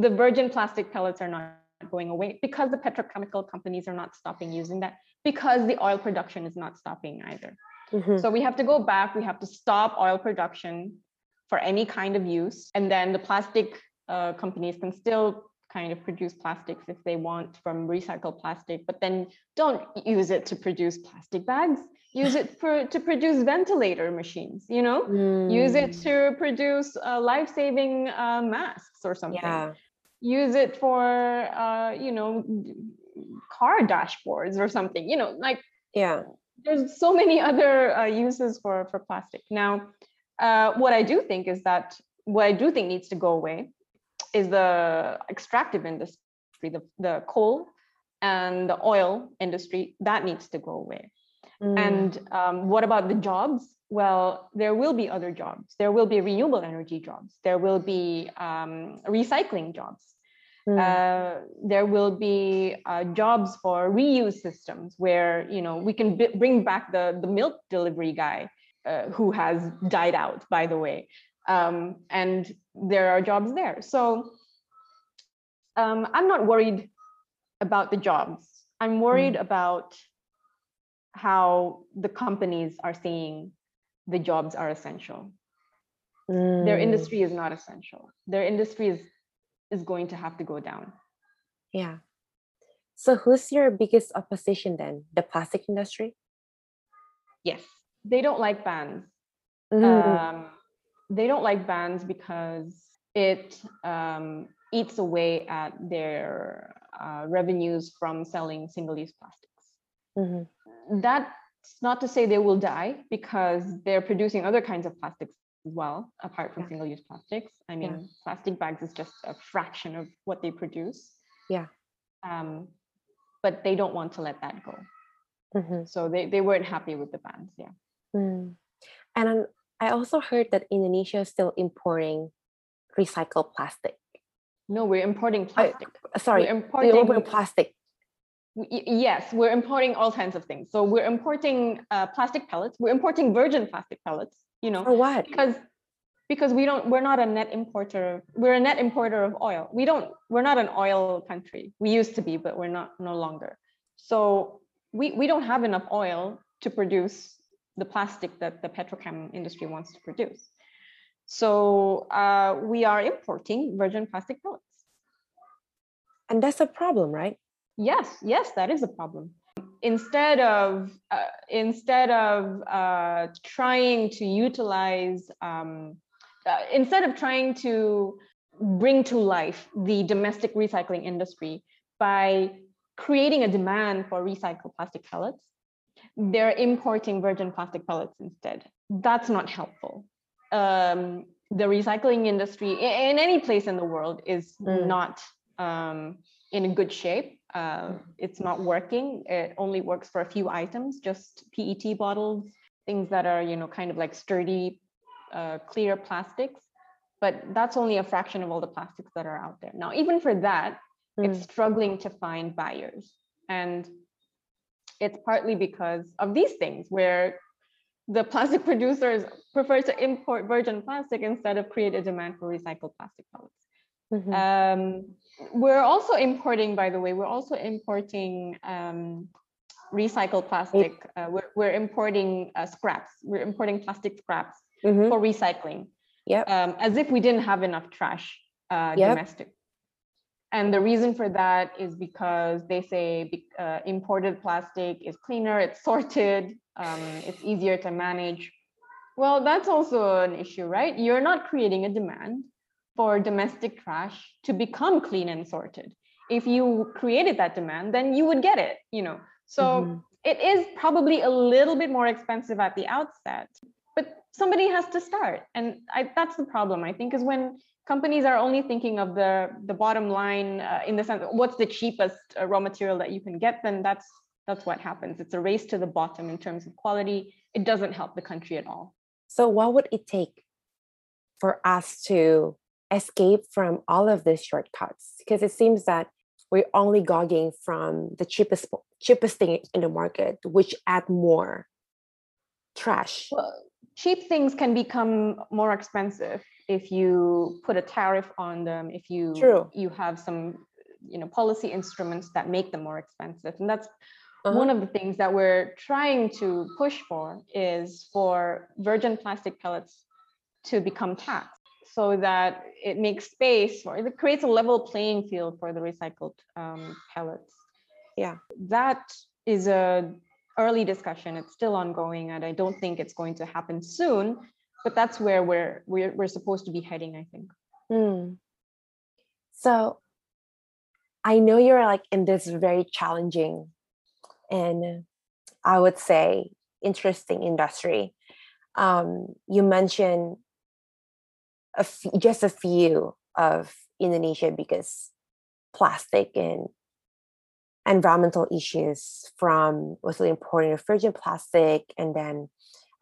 the virgin plastic pellets are not going away because the petrochemical companies are not stopping using that because the oil production is not stopping either. Mm-hmm. So we have to go back, we have to stop oil production for any kind of use. And then the plastic uh, companies can still kind of produce plastics if they want from recycled plastic, but then don't use it to produce plastic bags. Use it for to produce ventilator machines, you know, mm. use it mm. to produce uh, life-saving uh, masks or something. Yeah. Use it for, uh, you know, car dashboards or something, you know, like yeah there's so many other uh, uses for for plastic now uh, what i do think is that what i do think needs to go away is the extractive industry the, the coal and the oil industry that needs to go away. Mm. and um, what about the jobs? Well there will be other jobs. There will be renewable energy jobs. There will be um, recycling jobs. Mm. Uh, there will be uh, jobs for reuse systems where you know we can b- bring back the the milk delivery guy uh, who has died out, by the way, um, and there are jobs there. So um, I'm not worried about the jobs. I'm worried mm. about how the companies are seeing the jobs are essential. Mm. Their industry is not essential. Their industry is is going to have to go down. Yeah. So who's your biggest opposition then? The plastic industry? Yes. They don't like bans. Mm. Um, they don't like bans because it um, eats away at their uh, revenues from selling single-use plastics. Mm-hmm. That's not to say they will die because they're producing other kinds of plastics as well, apart from yeah. single use plastics. I mean, yeah. plastic bags is just a fraction of what they produce. Yeah. Um, but they don't want to let that go. Mm-hmm. So they, they weren't happy with the bans. Yeah. Mm. And I also heard that Indonesia is still importing recycled plastic. No, we're importing plastic. Uh, sorry, we're importing plastic. Yes, we're importing all kinds of things. So we're importing uh, plastic pellets. We're importing virgin plastic pellets you know for what because because we don't we're not a net importer we're a net importer of oil we don't we're not an oil country we used to be but we're not no longer so we we don't have enough oil to produce the plastic that the petrochem industry wants to produce. So uh, we are importing virgin plastic pellets. And that's a problem right? Yes yes that is a problem. Instead of uh, instead of uh, trying to utilize um, uh, instead of trying to bring to life the domestic recycling industry by creating a demand for recycled plastic pellets they're importing virgin plastic pellets instead that's not helpful um, the recycling industry in, any place in the world is mm. not um, in a good shape uh, it's not working. It only works for a few items, just PET bottles, things that are, you know, kind of like sturdy, uh, clear plastics. But that's only a fraction of all the plastics that are out there. Now, even for that, mm. it's struggling to find buyers. And it's partly because of these things where the plastic *laughs* producers prefer to import virgin plastic instead of create a demand for recycled plastic pellets. Mm-hmm. Um, we're also importing, by the way, we're also importing um, recycled plastic. Uh, we're, we're importing uh, scraps. We're importing plastic scraps mm-hmm. for recycling. Yeah. Um, as if we didn't have enough trash uh, yep. domestic. And the reason for that is because they say uh, imported plastic is cleaner, it's sorted, um, it's easier to manage. Well, that's also an issue, right? You're not creating a demand for domestic trash to become clean and sorted. If you created that demand, then you would get it, you know. So mm-hmm. it is probably a little bit more expensive at the outset, but somebody has to start. And I, that's the problem, I think, is when companies are only thinking of the, the bottom line uh, in the sense, what's the cheapest uh, raw material that you can get, then that's that's what happens. It's a race to the bottom in terms of quality. It doesn't help the country at all. So what would it take for us to escape from all of these shortcuts because it seems that we're only gogging from the cheapest cheapest thing in the market, which add more trash. Well, cheap things can become more expensive if you put a tariff on them, if you True. you have some you know policy instruments that make them more expensive. And that's Uh-huh. one of the things that we're trying to push for is for virgin plastic pellets to become taxed so that it makes space for it creates a level playing field for the recycled um, pellets Yeah. that is a early discussion it's still ongoing and i don't think it's going to happen soon but that's where we're we're, we're supposed to be heading i think Hmm. So I know you're like in this very challenging and I would say interesting industry. Um, you mentioned a f- just a few of Indonesia because plastic and environmental issues from mostly importing of virgin plastic and then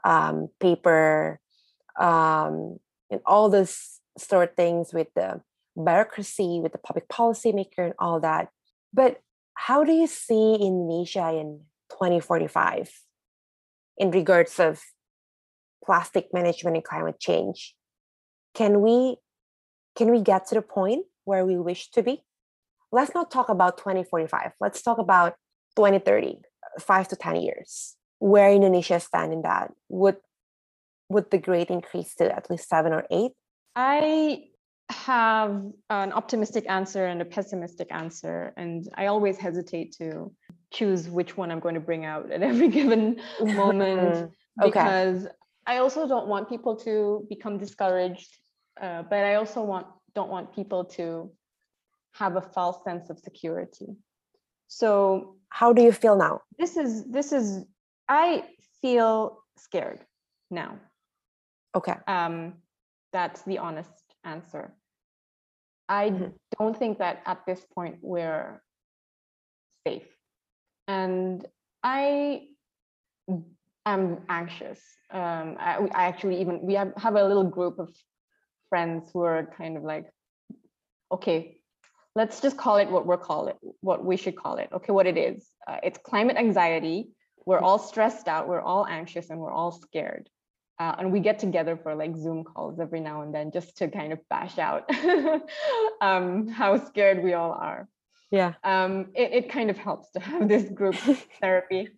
um, paper um, and all those sort of things with the bureaucracy, with the public policymaker and all that. But how do you see Indonesia in 2045 in regards of plastic management and climate change? Can we can we get to the point where we wish to be? Let's not talk about 2045. Let's talk about 2030, five to 10 years. Where Indonesia stand in that? Would would the grade increase to at least seven or eight? I have an optimistic answer and a pessimistic answer, and I always hesitate to choose which one I'm going to bring out at *laughs* every given moment *laughs* Okay. because I also don't want people to become discouraged, uh, but I also want don't want people to have a false sense of security. So How do you feel now? this is this is I feel scared now. Okay. Um, that's the honest answer. I Mhm. don't think that at this point we're safe. And I am anxious. Um, I, I actually even, we have, have a little group of friends who are kind of like, okay, let's just call it what we're call it, what we should call it. Okay, what it is. Uh, it's climate anxiety. We're all stressed out. We're all anxious and we're all scared. Uh, and we get together for like Zoom calls every now and then just to kind of bash out *laughs* um, how scared we all are. Yeah. Um, it, it kind of helps to have this group *laughs* therapy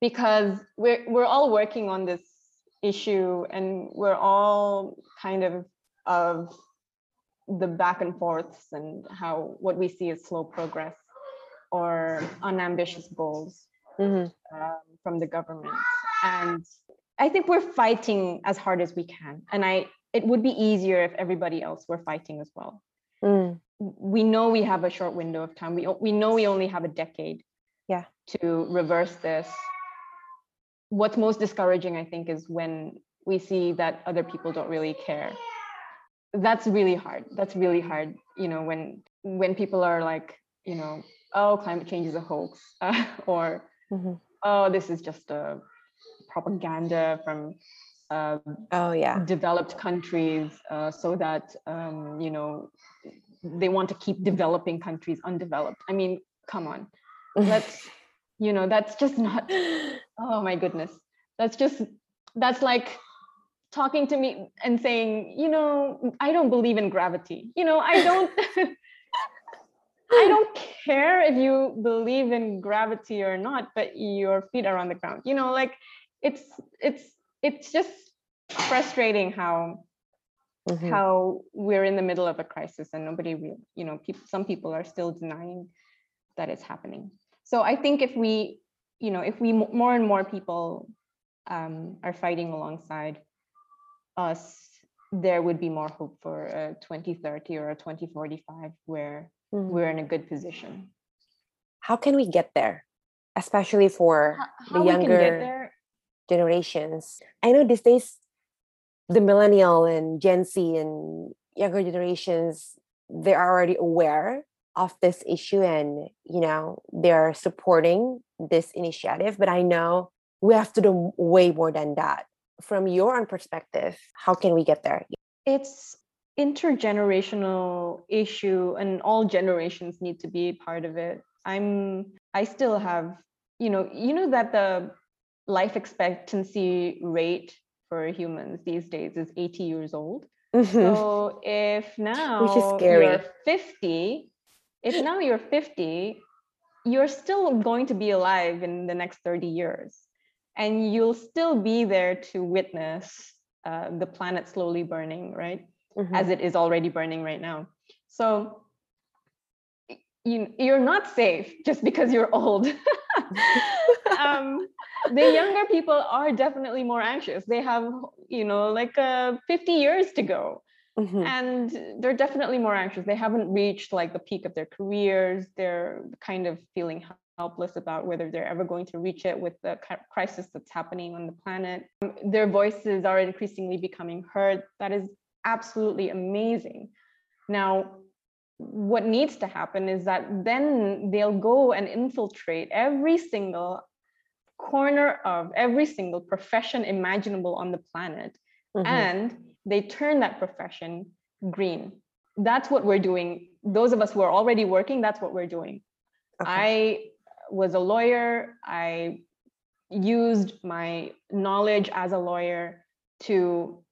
because we're, we're all working on this issue and we're all kind of of the back and forths and how what we see as slow progress or unambitious goals Mhm. um, from the government and i think we're fighting as hard as we can and i it would be easier if everybody else were fighting as well Mm. we know we have a short window of time we, we know we only have a decade Yeah. to reverse this what's most discouraging i think is when we see that other people don't really care that's really hard that's really hard you know when when people are like you know oh climate change is a hoax *laughs* or Mhm. oh, this is just a propaganda from uh, Oh yeah. developed countries uh, so that, um, you know, they want to keep developing countries undeveloped. I mean, come on, *laughs* let's, you know, that's just not, oh my goodness. That's just, that's like talking to me and saying, you know, I don't believe in gravity. You know, I don't. *laughs* I don't care if you believe in gravity or not, but your feet are on the ground. You know, like it's it's it's just frustrating how Mhm. how we're in the middle of a crisis and nobody real you know people some people are still denying that it's happening so i think if we you know if we more and more people um, are fighting alongside us there would be more hope for a 2030 or a 2045 where Mhm. we're in a good position How can we get there, especially for Ho- the how we can get younger generations? I know these days, the millennial and Gen Z and younger generations they are already aware of this issue and you know they're supporting this initiative. But I know we have to do way more than that. From your own perspective, how can we get there? it's intergenerational issue and all generations need to be part of it i'm i still have you know you know that the life expectancy rate for humans these days is 80 years old Mhm. so if now you're 50 if now you're 50 you're still going to be alive in the next 30 years and you'll still be there to witness uh, the planet slowly burning right Mhm. as it is already burning right now. So you you're not safe just because you're old. *laughs* um, the younger people are definitely more anxious. They have you know like uh, 50 years to go, Mhm. and they're definitely more anxious. They haven't reached like the peak of their careers. They're kind of feeling helpless about whether they're ever going to reach it with the crisis that's happening on the planet. Um, Their voices are increasingly becoming heard. That is absolutely amazing. Now, what needs to happen is that then they'll go and infiltrate every single corner of every single profession imaginable on the planet Mhm. and they turn that profession green. That's what we're doing. Those of us who are already working, that's what we're doing. Okay. I was a lawyer. I used my knowledge as a lawyer to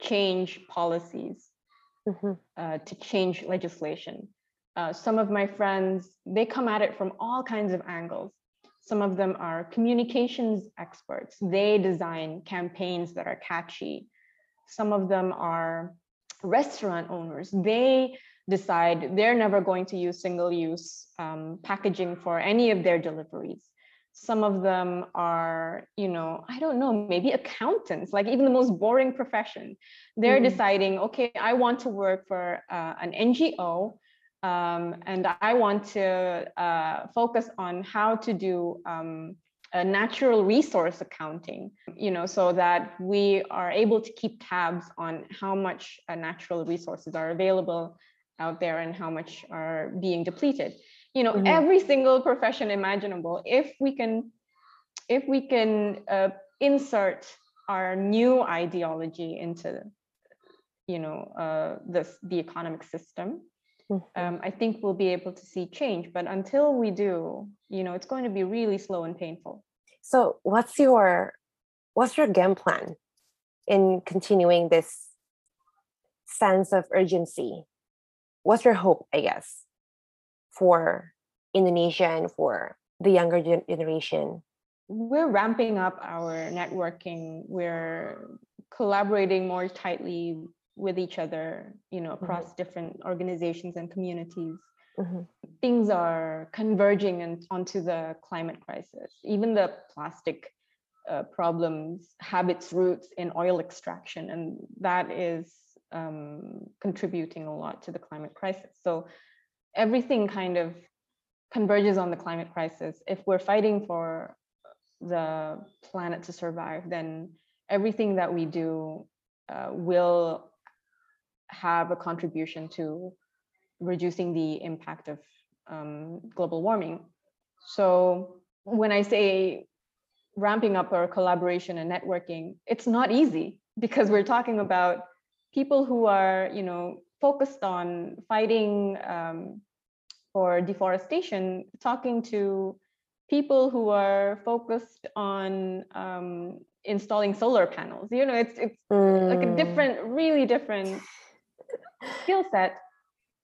change policies, Mhm. uh, to change legislation. Uh, some of my friends, they come at it from all kinds of angles. Some of them are communications experts. They design campaigns that are catchy. Some of them are restaurant owners. They decide they're never going to use single use um, packaging for any of their deliveries. Some of them are, you know, I don't know, maybe accountants, like even the most boring profession. They're Mhm. deciding, okay, I want to work for uh, an NGO um, and I want to uh, focus on how to do um, a natural resource accounting, you know, so that we are able to keep tabs on how much uh, natural resources are available out there and how much are being depleted. You know, Mhm. every single profession imaginable. If we can, if we can uh, insert our new ideology into, you know, uh, this the economic system, Mhm. um, I think we'll be able to see change. But until we do, you know, it's going to be really slow and painful. So, what's your what's your game plan in continuing this sense of urgency? What's your hope, I guess, for Indonesia and for the younger gen- generation? We're ramping up our networking. We're collaborating more tightly with each other, you know, across different organizations and communities. Mhm. things are converging in, onto the climate crisis. Even the plastic uh, problems have its roots in oil extraction, and that is um, contributing a lot to the climate crisis. So everything kind of converges on the climate crisis. If we're fighting for the planet to survive, then everything that we do uh, will have a contribution to reducing the impact of um, global warming. So when I say ramping up our collaboration and networking, it's not easy because we're talking about people who are, you know, focused on fighting um, for deforestation, talking to people who are focused on um, installing solar panels. You know, it's it's like a Mm, different, really different skill set,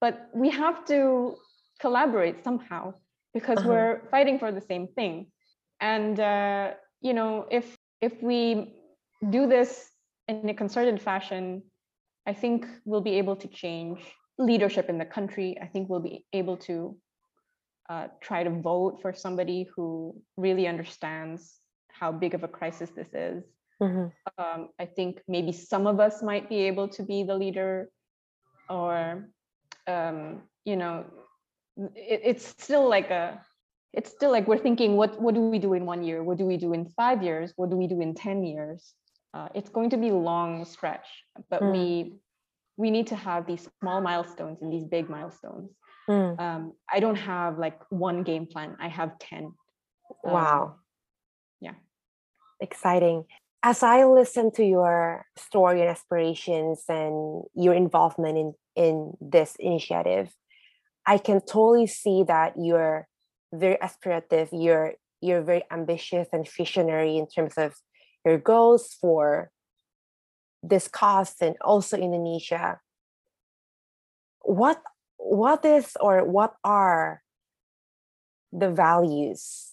but we have to collaborate somehow because Uh-huh. we're fighting for the same thing. And uh, you know, if if we do this in a concerted fashion, I think we'll be able to change leadership in the country. I think we'll be able to uh, try to vote for somebody who really understands how big of a crisis this is mhm. um, I think maybe some of us might be able to be the leader, or um, you know, it, it's still like a, it's still like we're thinking, what what do we do in one year? What do we do in five years? What do we do in ten years? Uh, it's going to be long stretch, but Mm. we we need to have these small milestones and these big milestones. Mm, Um, I don't have like one game plan. I have ten. Um, wow. yeah. Exciting. as I listen to your story and aspirations and your involvement in in this initiative, I can totally see that you're very aspirative. You're you're very ambitious and visionary in terms of your goals for this cause and also Indonesia. What what is or what are the values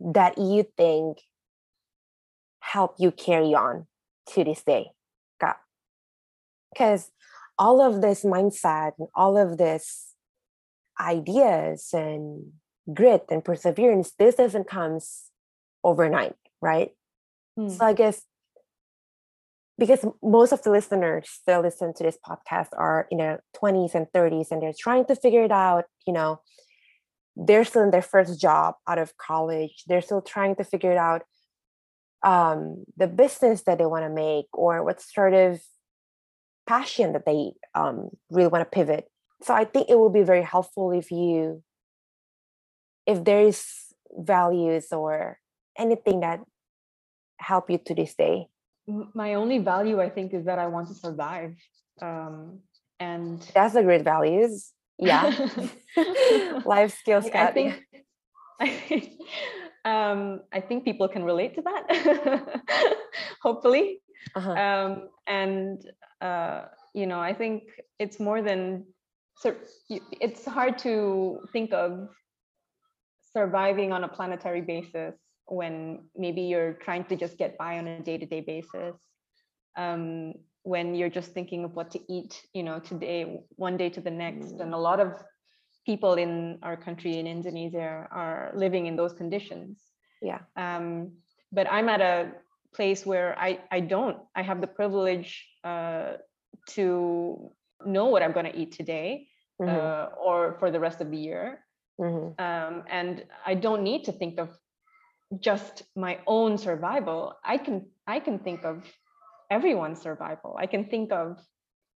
that you think help you carry on to this day? Because all of this mindset and all of this ideas and grit and perseverance, this doesn't comes overnight, right? Mm. So I guess because most of the listeners that listen to this podcast are in their 20s and 30s and they're trying to figure it out, you know, they're still in their first job out of college. They're still trying to figure it out um, the business that they want to make or what sort of passion that they um, really want to pivot. So I think it will be very helpful if you, if there is values or anything that help you to this day. My only value, I think, is that I want to survive, um, and that's a great values. Yeah, *laughs* life skills. I think. I *laughs* think um, I think people can relate to that, *laughs* hopefully. Uh-huh. Um, and uh, you know, I think it's more than so. It's hard to think of surviving on a planetary basis when maybe you're trying to just get by on a day-to-day basis. Um, when you're just thinking of what to eat, you know, today, one day to the next, and a lot of people in our country in Indonesia are living in those conditions. Yeah. Um, but I'm at a place where I I don't. I have the privilege uh, to know what I'm going to eat today mm-hmm. uh, or for the rest of the year. Mm-hmm. Um, and I don't need to think of just my own survival. I can I can think of everyone's survival. I can think of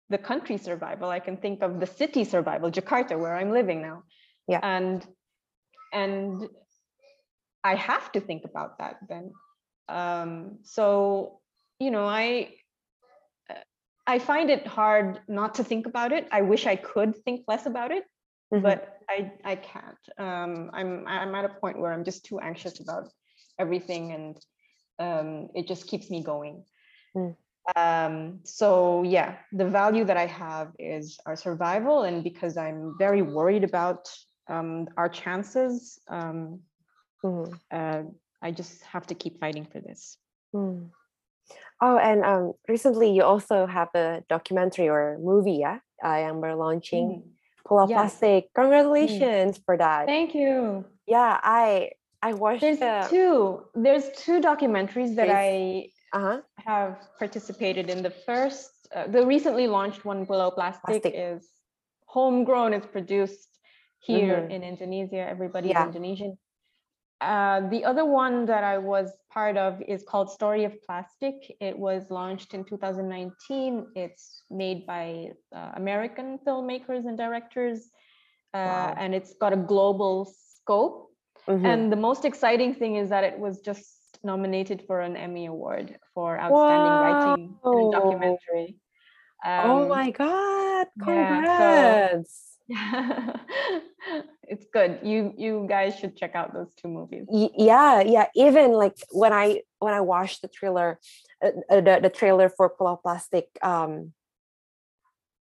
the country survival i can think of the city survival jakarta where i'm living now yeah and and i have to think about that then um, so you know i i find it hard not to think about it i wish i could think less about it mm-hmm. but i i can't um, i'm i'm at a point where i'm just too anxious about everything and um, it just keeps me going mm um, so yeah the value that i have is our survival and because i'm very worried about um, our chances um, mm. uh, i just have to keep fighting for this mm. oh and um, recently you also have a documentary or movie yeah i am we're launching mm. Pulau yes. Plastic mm. congratulations for that thank you yeah i i watched there's the... two there's two documentaries that i uh-huh. have participated in the first, uh, the recently launched one Pulau Plastic, Plastic. is homegrown. It's produced here mm-hmm. in Indonesia. Everybody's yeah. Indonesian. Uh, the other one that I was part of is called Story of Plastic. It was launched in 2019. It's made by uh, American filmmakers and directors, uh, wow. and it's got a global scope. Mm-hmm. And the most exciting thing is that it was just nominated for an Emmy Award for outstanding Whoa. writing in a documentary. Oh um, oh my god! Congrats! Yeah, so, *laughs* it's good. You you guys should check out those two movies. yeah, yeah. Even like when I when I watched the trailer, uh, uh, the the trailer for Pulau Plastic, um,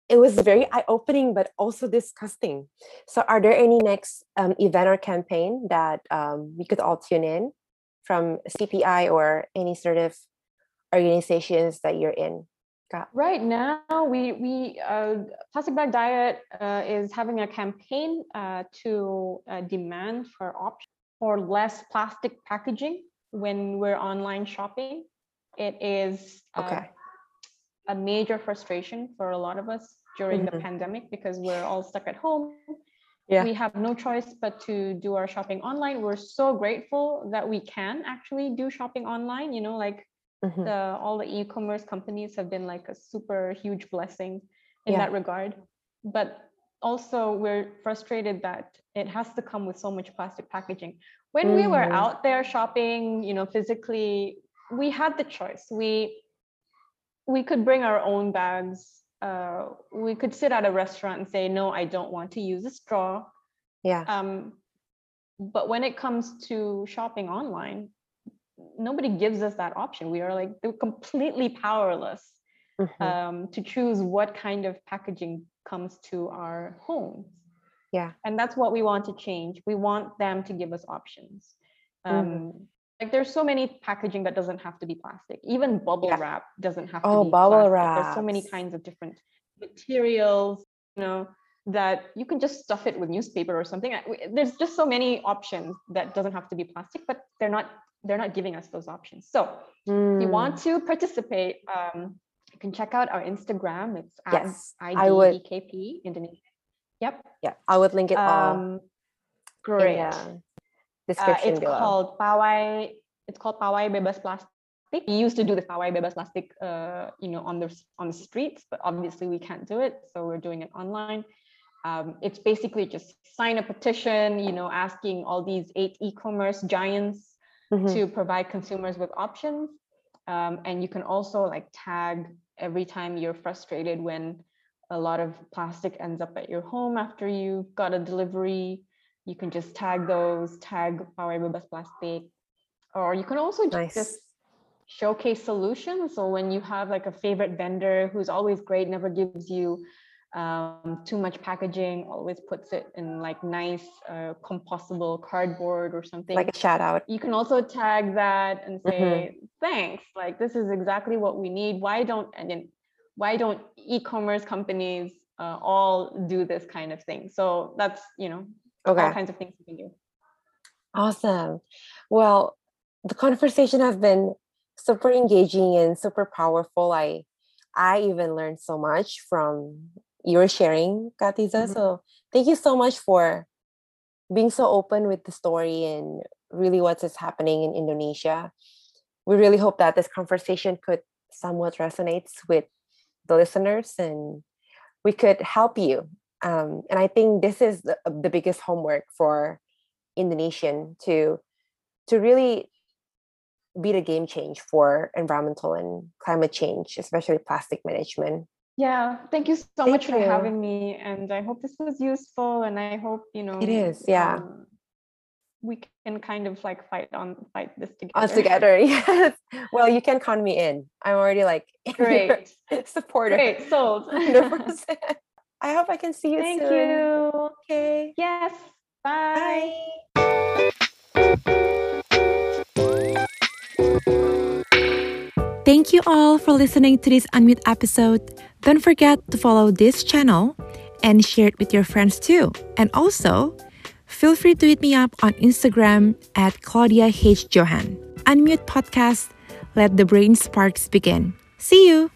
it was very eye-opening but also disgusting so are there any next um, event or campaign that um, we could all tune in from CPI or any sort of organizations that you're in? Got. Right now, we we uh, Plastic Bag Diet uh, is having a campaign uh, to uh, demand for options for less plastic packaging when we're online shopping. It is uh, okay. A major frustration for a lot of us during mm-hmm. the pandemic because we're all stuck at home yeah. we have no choice but to do our shopping online we're so grateful that we can actually do shopping online you know like mm-hmm. the all the e-commerce companies have been like a super huge blessing in yeah. that regard but also we're frustrated that it has to come with so much plastic packaging when mm-hmm. we were mm-hmm. out there shopping you know physically we had the choice. We we could bring our own bags. Uh, we could sit at a restaurant and say, no, I don't want to use a straw. Yeah. Um, but when it comes to shopping online, nobody gives us that option. We are like they're completely powerless Mhm. um, to choose what kind of packaging comes to our homes. Yeah. And that's what we want to change. We want them to give us options. Um, Mhm. Like there's so many packaging that doesn't have to be plastic. Even bubble Yeah. wrap doesn't have Oh, to be bubble plastic. There's so many kinds of different materials, you know, that you can just stuff it with newspaper or something. There's just so many options that doesn't have to be plastic, but they're not they're not giving us those options. So if you Mm. want to participate, um, you can check out our Instagram. It's at Yes, I would- Indonesia. Yep. Yeah, I would link it all Um, in great. The Uh, description it's below. called Pawai. It's called Pawai Bebas Plastic. We used to do the Pawai Bebas Plastic, uh, you know, on the on the streets, but obviously we can't do it, so we're doing it online. Um, it's basically just sign a petition, you know, asking all these eight e-commerce giants Mhm. to provide consumers with options. Um, and you can also like tag every time you're frustrated when a lot of plastic ends up at your home after you've got a delivery. You can just tag those, tag Pawai Bebas Plastic. Or you can also Nice. just showcase solutions. So when you have like a favorite vendor who's always great, never gives you um, too much packaging, always puts it in like nice uh, compostable cardboard or something Like a shout out. you can also tag that and say thanks like this is exactly what we need why don't and then why don't e-commerce companies uh, all do this kind of thing so that's you know all kinds of things you can do Awesome. Well, the conversation has been super engaging and super powerful. I I even learned so much from your sharing, Katiza. Mhm. So thank you so much for being so open with the story and really what is happening in Indonesia. We really hope that this conversation could somewhat resonates with the listeners and we could help you. Um, and I think this is the, the biggest homework for Indonesian to to really be the game change for environmental and climate change, especially plastic management. yeah thank you so Thank much for you. having me and i hope this was useful and i hope you know It is, yeah. um, we can kind of like fight on fight this together Us together, *laughs* yes. Well, you can count me in. I'm already like *laughs* great *laughs* supporter. great sold 100%. I hope I can see you thank soon. you Okay. yes bye. Bye. Thank you all for listening to this Unmute episode. Don't forget to follow this channel and share it with your friends too. And also, feel free to hit me up on Instagram at Claudia H. Johan. Unmute Podcast, let the brain sparks begin. See you!